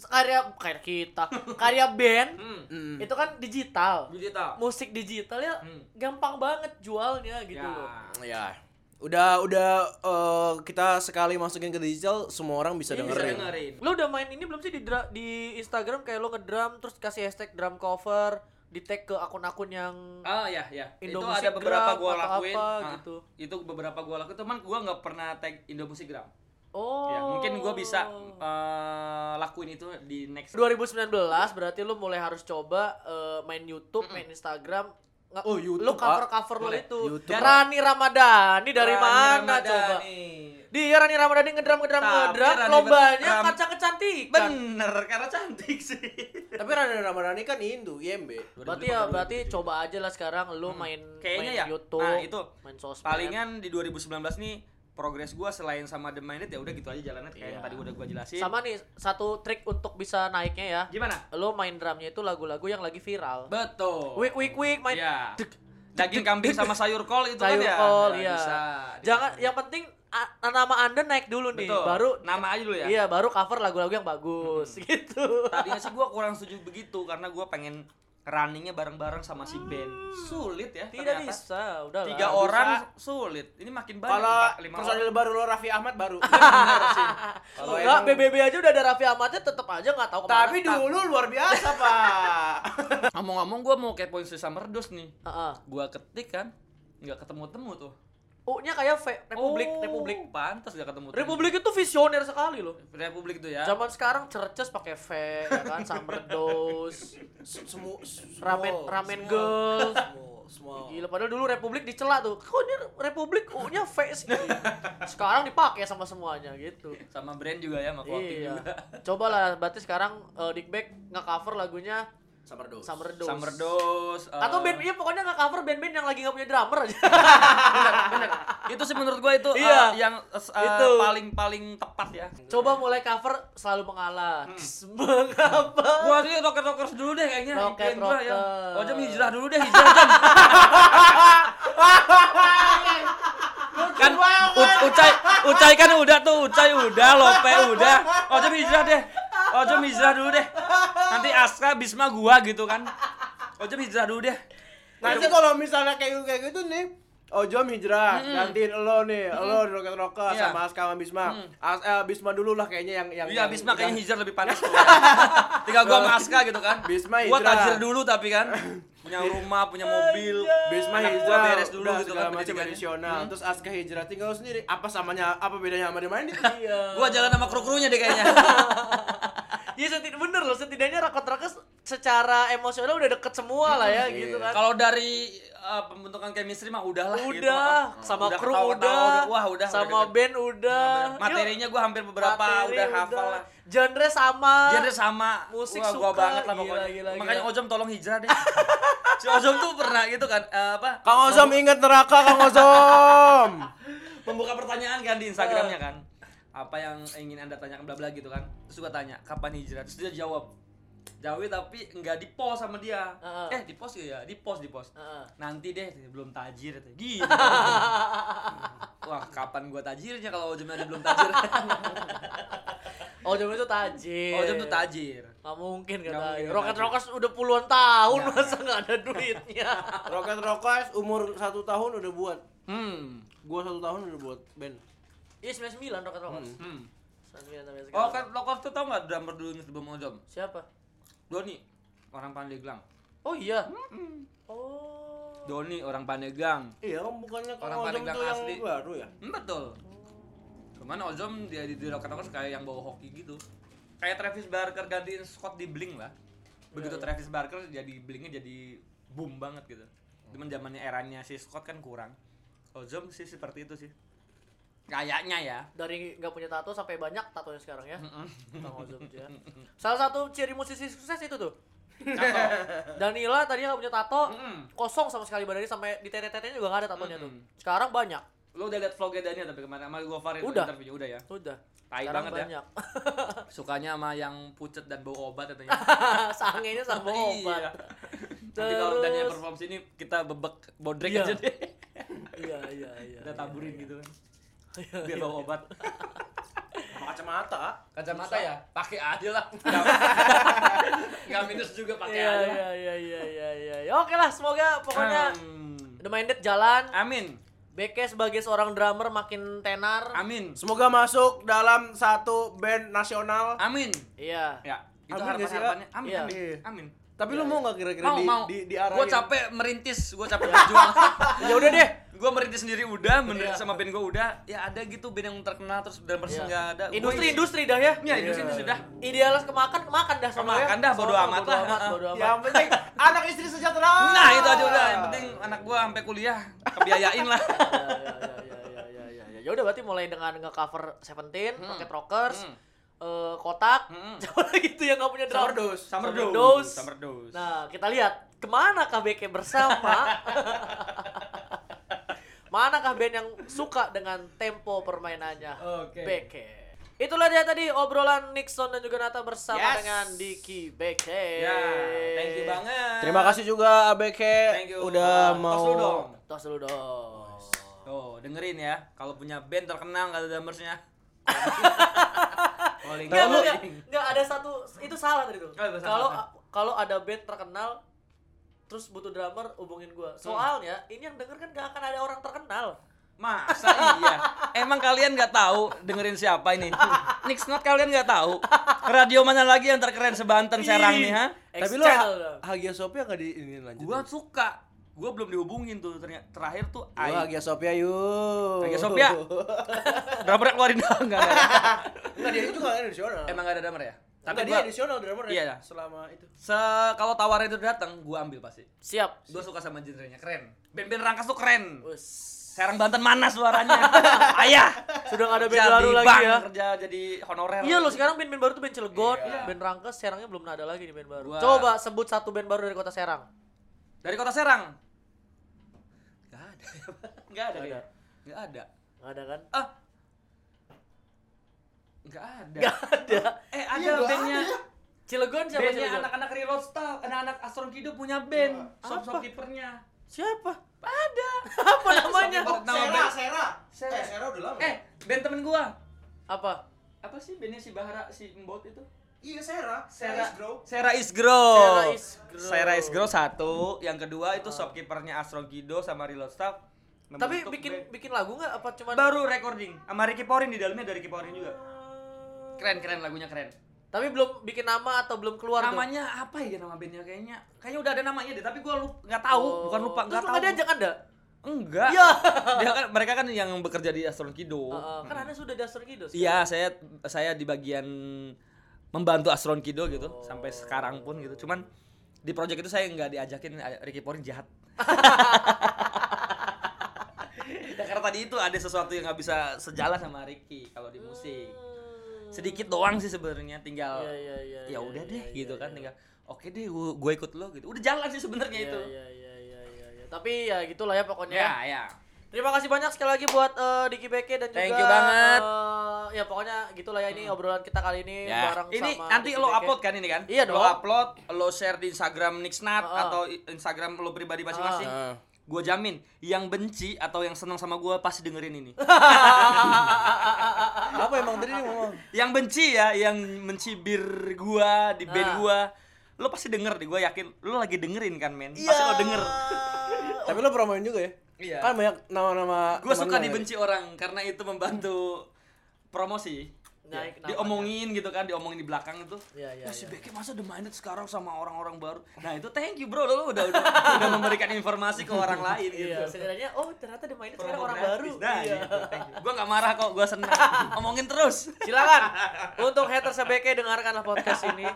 karya karya kita [LAUGHS] karya band Hmm. Hmm. itu kan digital digital musik digital ya Hmm. gampang banget jualnya gitu ya. loh Ya. Udah udah eh, kita sekali masukin ke digital semua orang bisa Iya, bisa dengerin. dengerin Lo udah main ini belum sih di dra- di Instagram kayak lo ngedrum terus kasih hashtag drum cover, di tag ke akun-akun yang Oh ya ya. Indo itu Musik ada beberapa Gram gua atau lakuin. apa Ah, gitu. Itu beberapa gua lakuin, teman gua nggak pernah tag Indo Musik Gram. Oh. Ya, mungkin gua bisa eh, lakuin itu di next 2019 berarti lo mulai harus coba eh, main YouTube, main Instagram. Nggak- Oh, YouTube, lo cover-cover lo Boleh. itu. YouTube, Rani Ramadhani dari Rani mana Ramadhani. coba? Dia Rani Ramadhani ngedrum ngedrum Tapi ngedrum, Rani lombanya Ram- kaca kecantikan. Bener, karena cantik sih. Tapi Rani Ramadhani kan Indo, IMB. Berarti ya berarti coba aja lah sekarang lu main Kayaknya main ya. YouTube, Nah, itu main sosmed. Palingan di 2019 nih progres gua selain sama The Minded ya udah gitu aja jalannya kayak yang tadi udah gua jelasin. Sama nih satu trik untuk bisa naiknya ya. Gimana? Lu main drumnya itu lagu-lagu yang lagi viral. Betul. Wik wik wik main Ya. dek, Daging kambing sama sayur kol itu kan sayur ya. kol Nah, iya. Bisa. Jangan yang penting a- nama Anda naik dulu nih, Betul. baru nama aja dulu ya. Iya, baru cover lagu-lagu yang bagus [LAUGHS] gitu. Tadinya sih gua kurang setuju begitu karena gua pengen runningnya bareng-bareng sama si band. Sulit ya. Tidak ternyata. bisa, udah Tiga lah. orang sulit. Ini makin banyak. Kalau Pak. lima personil baru lo Raffi Ahmad baru. [LAUGHS] Kalau Enggak, emang- BBB aja udah ada Raffi Ahmadnya tetap aja nggak tahu ke mana. Tapi dulu luar biasa, Pak. [LAUGHS] Ngomong-ngomong gua mau kepoin si Summerdos nih. Heeh. Gua ketik kan nggak ketemu-temu tuh. U-nya kayak V, Republik, Oh, Republik. Pantas gak ketemu. Republik itu visioner sekali loh. Republik itu ya. Zaman sekarang cerces pakai V, ya kan, summer dose, Semua ramen ramen girls. Semua, semua. Gila, padahal dulu Republik dicela tuh. Kok ini Republik U-nya V sih? Sekarang dipakai sama semuanya gitu. Sama brand juga ya, sama Iya. juga. Coba lah, berarti sekarang uh, Dickback nge-cover lagunya Summer Dose. Summer Dose. Summer Dose. eh, Atau band iya pokoknya nggak cover band-band yang lagi nggak punya drummer aja. [LAUGHS] bener. Itu sih menurut gua itu eh, Iya. yang eh, Itu. paling paling tepat ya. Coba mulai cover selalu mengalah. Hmm. [LAUGHS] Mengapa? Gua sih rocker rockers dulu deh kayaknya. Rocket gua ya. Rocker. Oh jam hijrah dulu deh hijrah jam. [LAUGHS] kan U- Ucai Ucai kan udah tuh Ucai udah Lope udah Oh jam hijrah deh Oh jam hijrah dulu deh. Nanti Aska Bisma gua gitu kan. Oh jam hijrah dulu deh. Nanti kalau misalnya kayak kayak gitu nih, Ojom hijrah, gantiin lo nih, lo di Rocket Rocker Iya. sama Aska sama Bisma. As, eh, Bisma dulu lah kayaknya yang yang Iya Bisma kayaknya hijrah lebih panas [LAUGHS] tuh. Tinggal gua sama Aska gitu kan Bisma Gua hijrah. tajir dulu tapi kan Punya [LAUGHS] rumah, punya mobil Bisma Anak gua hijrah beres dulu udah gitu segala kan macam pendidikannya. additional. Terus Aska hijrah tinggal lo sendiri. Apa samanya apa bedanya sama The Minded? [LAUGHS] Iya. Gua jalan sama kru-krunya deh kayaknya Iya setid bener loh setidaknya rakot rakot secara emosional udah deket semua lah ya gitu kan. Kalau dari uh, pembentukan chemistry mah udahlah gitu. udah Oh, sama udah kru ketawa-tawa, udah, Wah, udah sama udah band udah. Materinya gua hampir beberapa materi udah hafal lah. Genre sama. Genre sama. Musik Wah, gua suka. banget lah Gila, pokoknya. gila, Makanya gila. Ojom tolong hijrah deh. [LAUGHS] si Ojom tuh pernah gitu kan eh, apa? Kang Ozom ingat neraka Kang Ozom. [LAUGHS] membuka pertanyaan kan di Instagramnya kan apa yang ingin anda tanyakan bla bla gitu kan terus gua tanya kapan hijrah terus dia jawab jawab tapi nggak di post sama dia Heeh. eh di post ya di post di post Heeh. nanti deh belum tajir gitu [LAUGHS] wah kapan gua tajirnya kalau Ojem ada belum tajir [LAUGHS] Oh, jam itu tajir. Ojem tuh tajir Gak mungkin kata. tajir. Rockers udah puluhan tahun masa nggak ada duitnya. [LAUGHS] Rocket Rockers umur satu tahun udah buat. hmm Gua satu tahun udah buat band. Iya 99 Rocket Rockers. hmm 99 sampai sekarang. oh kan lokal tuh tau nggak drummer dulu sebelum Ojem Siapa? Doni orang Pandeglang Oh iya. Oh. Doni orang Pandeglang Iya, kan bukannya Orang Ozom Pandeglang tuh yang asli. baru ya? Hmm, betul. Cuman Ozom dia di, Rockers kayak yang bawa hoki gitu. Kayak Travis Barker gantiin Scott di Blink lah. Begitu Travis Barker jadi Blinknya jadi boom banget gitu. Cuman zamannya eranya si Scott kan kurang. Ozom sih seperti itu sih. Kayaknya ya. Dari nggak punya tato sampai banyak tatonya sekarang ya. Ya. Salah satu ciri musisi sukses itu tuh. [LAUGHS] Danila tadinya nggak punya tato, kosong sama sekali badannya sampai di tete-tetenya juga nggak ada tatonya tuh. Sekarang banyak. Lo udah liat vlognya Daniel tapi kemarin sama Gofar itu Udah. interviewnya udah ya. Udah. Tai Sekarang banget ya. banyak. [LAUGHS] Sukanya sama yang pucet dan bau obat katanya. [LAUGHS] Sangenya sama obat. Iya. Nanti kalau Terus- perform sini kita bebek bodrek Iya. aja deh. Iya, iya, iya. Kita taburin gitu kan. Iya, Biar iya. bawa obat. Sama kacamata. Kacamata ya, pakai aja lah. [LAUGHS] Enggak minus juga pakai Iya, aja. lah. iya, iya, iya, iya, iya. Ya, Oke lah, semoga pokoknya Hmm. The Minded jalan. Amin. Beke sebagai seorang drummer makin tenar. Amin. Semoga masuk dalam satu band nasional. Amin. Iya. Ya, itu Amin nggak sih, harapan-harapannya. Amin, Iya. amin. Iya. Amin. Tapi lu mau nggak kira-kira Mau, di, mau. di, diarahin? Gue capek merintis, gue capek berjuang. [LAUGHS] Ya udah deh. gue merintis sendiri udah, merintis Iya. sama band gue udah. Ya ada gitu band yang terkenal terus dan persis Iya. nggak ada. Industri industri dah ya. Ya, industri itu sudah. Idealnya kemakan kemakan dah sama Kemakan dah, bodo amat bodo lah. amat, Heeh. bodo amat. Yang penting [LAUGHS] anak istri sejahtera. Nah, itu aja udah. Yang penting anak gue sampai kuliah kebiayain lah. [LAUGHS] ya, ya, ya, ya, ya, ya, ya, ya. Ya udah berarti mulai dengan nge-cover Seventeen, Hmm. Rocket Rockers, Hmm. Eh, kotak, Hmm. siapa [LAUGHS] lagi tuh yang nggak punya drum? Summer Dose. Summer Summer dose. Dose. Summer dose. Nah, kita lihat ke mana KBK bersama. [LAUGHS] Manakah band yang suka dengan tempo permainannya? Oke. Beke. Itulah dia tadi obrolan Nixon dan juga Nata bersama Yes. dengan Diki Beke. Ya, thank you banget. Terima kasih juga ABK Thank you. udah Tos mau dulu dong. Tos dulu dong. Tuh, dengerin ya. Kalau punya band terkenal nggak ada drummersnya. [LAUGHS] Calling, Enggak, enggak, enggak, ada satu itu salah tadi tuh. Oh. Kalau kalau ada band terkenal terus butuh drummer hubungin gua. Hmm. Soalnya ini yang denger kan gak akan ada orang terkenal. Masa iya? [LAUGHS] Emang kalian nggak tahu dengerin siapa ini? [LAUGHS] Nix Not kalian nggak tahu? Radio mana lagi yang terkeren sebanten Serang nih, ha? Tapi dong. Hagia Sophia nggak di ini lanjut. Gua suka. Gua belum dihubungin tuh ternyata. Terakhir tuh Gua Ai. Hagia Sophia yuk. Hagia Sophia. [LAUGHS] Drummer keluarin dong enggak enggak. Enggak dia juga kan edisional. Emang gak ada drummer ya? tapi dia edisional drummer Iya. ya. Selama itu. se kalau tawaran itu datang, gua ambil pasti. Siap. Gua suka sama genrenya, keren. Band-band Rangkas tuh keren. Us. Serang Banten mana suaranya? [LAUGHS] Ayah, Sudah nggak ada band baru lagi ya. kerja jadi honorer. Iya loh sekarang band-band baru tuh band Cilegon, Iya. band Rangkes, Serangnya belum ada lagi nih band baru. Gua- Coba sebut satu band baru dari kota Serang. Dari kota Serang. Gak ada. [LAUGHS] Gak ada. Nggak ada. Gak ada. Nggak ada kan? Ah. Gak ada. Gak ada. Eh ada Iya, bandnya. ada. Cilegon siapa Bandnya Cilegon? anak-anak Reload Staff, anak-anak Astron Kido punya band. Shop Apa? shopkeepernya. Siapa? Ada. [LAUGHS] Apa namanya? Oh, Nama Sera, band- Sera. Sera. Eh, Sera udah lama. Eh, band temen gua. Apa? Apa sih bandnya si Bahara si Mbot itu? Iya Sera. Sera is Grow. Sera is Grow. Sera is Grow. Sera is Grow satu, yang kedua itu shopkeepernya Astro Kido sama Reload Staff. Tapi bikin band. bikin lagu nggak? Apa cuman? baru recording sama Ricky Porin di dalamnya dari Ricky Porin juga. Keren keren lagunya keren. Tapi belum bikin nama atau belum keluar tuh? Namanya apa ya nama bandnya kayaknya? Kayaknya udah ada namanya deh, tapi gua lupa nggak tahu, Oh. bukan lupa Terus nggak tahu. nggak diajak anda? Enggak. Iya. [LAUGHS] Dia kan mereka kan yang bekerja di Astron Kido. Heeh, kan anda sudah dasar gitu. Iya, saya saya di bagian membantu Astron Kido gitu sampai sekarang pun gitu. Cuman di project itu saya nggak diajakin Ricky Porin jahat. [LAUGHS] ya karena tadi itu ada sesuatu yang nggak bisa sejalan sama Ricky kalau di musik. Sedikit doang sih sebenarnya, tinggal Iya, iya, iya, ya iya, udah iya, deh iya, gitu kan, tinggal oke deh gue ikut lo gitu. Udah jalan sih sebenarnya itu. iya, iya, iya, iya, iya. Tapi ya gitulah ya pokoknya. Ya, ya. Terima kasih banyak sekali lagi buat eh, Diki Beke dan Thank juga you banget. eh, ya pokoknya gitulah ya ini obrolan kita kali ini Ya. bareng Ini sama nanti Diki lo Beke. upload kan ini kan? Iya Lo dong. upload, lo share di Instagram Nixnat Ah. atau Instagram lo pribadi masing-masing. Ah. Gue jamin yang benci atau yang senang sama gue pasti dengerin ini. [LAUGHS] Apa emang tadi nih ngomong? yang benci ya, yang mencibir gua di band Ah. gua, lo pasti denger deh. Gue yakin lo lagi dengerin kan men. Pasti lo denger. Tapi lo promoin juga ya? Iya. Kan banyak nama-nama Gue suka dibenci orang karena itu membantu promosi. Naik namanya. diomongin gitu kan, diomongin di belakang itu. Iya, iya, Wah, si iya. Becky masa The Minded sekarang sama orang-orang baru. Nah, itu thank you bro, lo udah udah, udah memberikan informasi ke orang lain gitu. Iya, setidaknya oh ternyata dimainin sekarang Promo orang baru. Nah, iya. gitu, thank you. Gua nggak marah kok, gua seneng. Omongin terus. Silakan untuk haters Beke dengarkanlah podcast ini.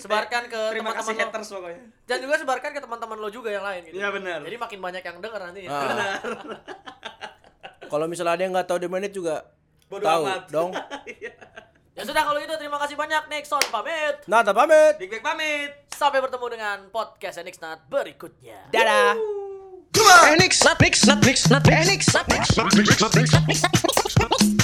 Sebarkan ke Terima kasih teman-teman lo. haters pokoknya. Dan juga sebarkan ke teman-teman lo juga yang lain gitu. Iya, benar. Jadi makin banyak yang denger nanti. Ah. Kalau misalnya ada yang nggak tahu The Minute juga Bodo tahu amat. dong. Ya sudah kalau itu terima kasih banyak Nixon pamit. Nata pamit. Big Big pamit. Sampai bertemu dengan podcast Nixnat berikutnya. Dadah. Enix, not mix, not mix, not Enix, not mix, not mix, not mix, not mix.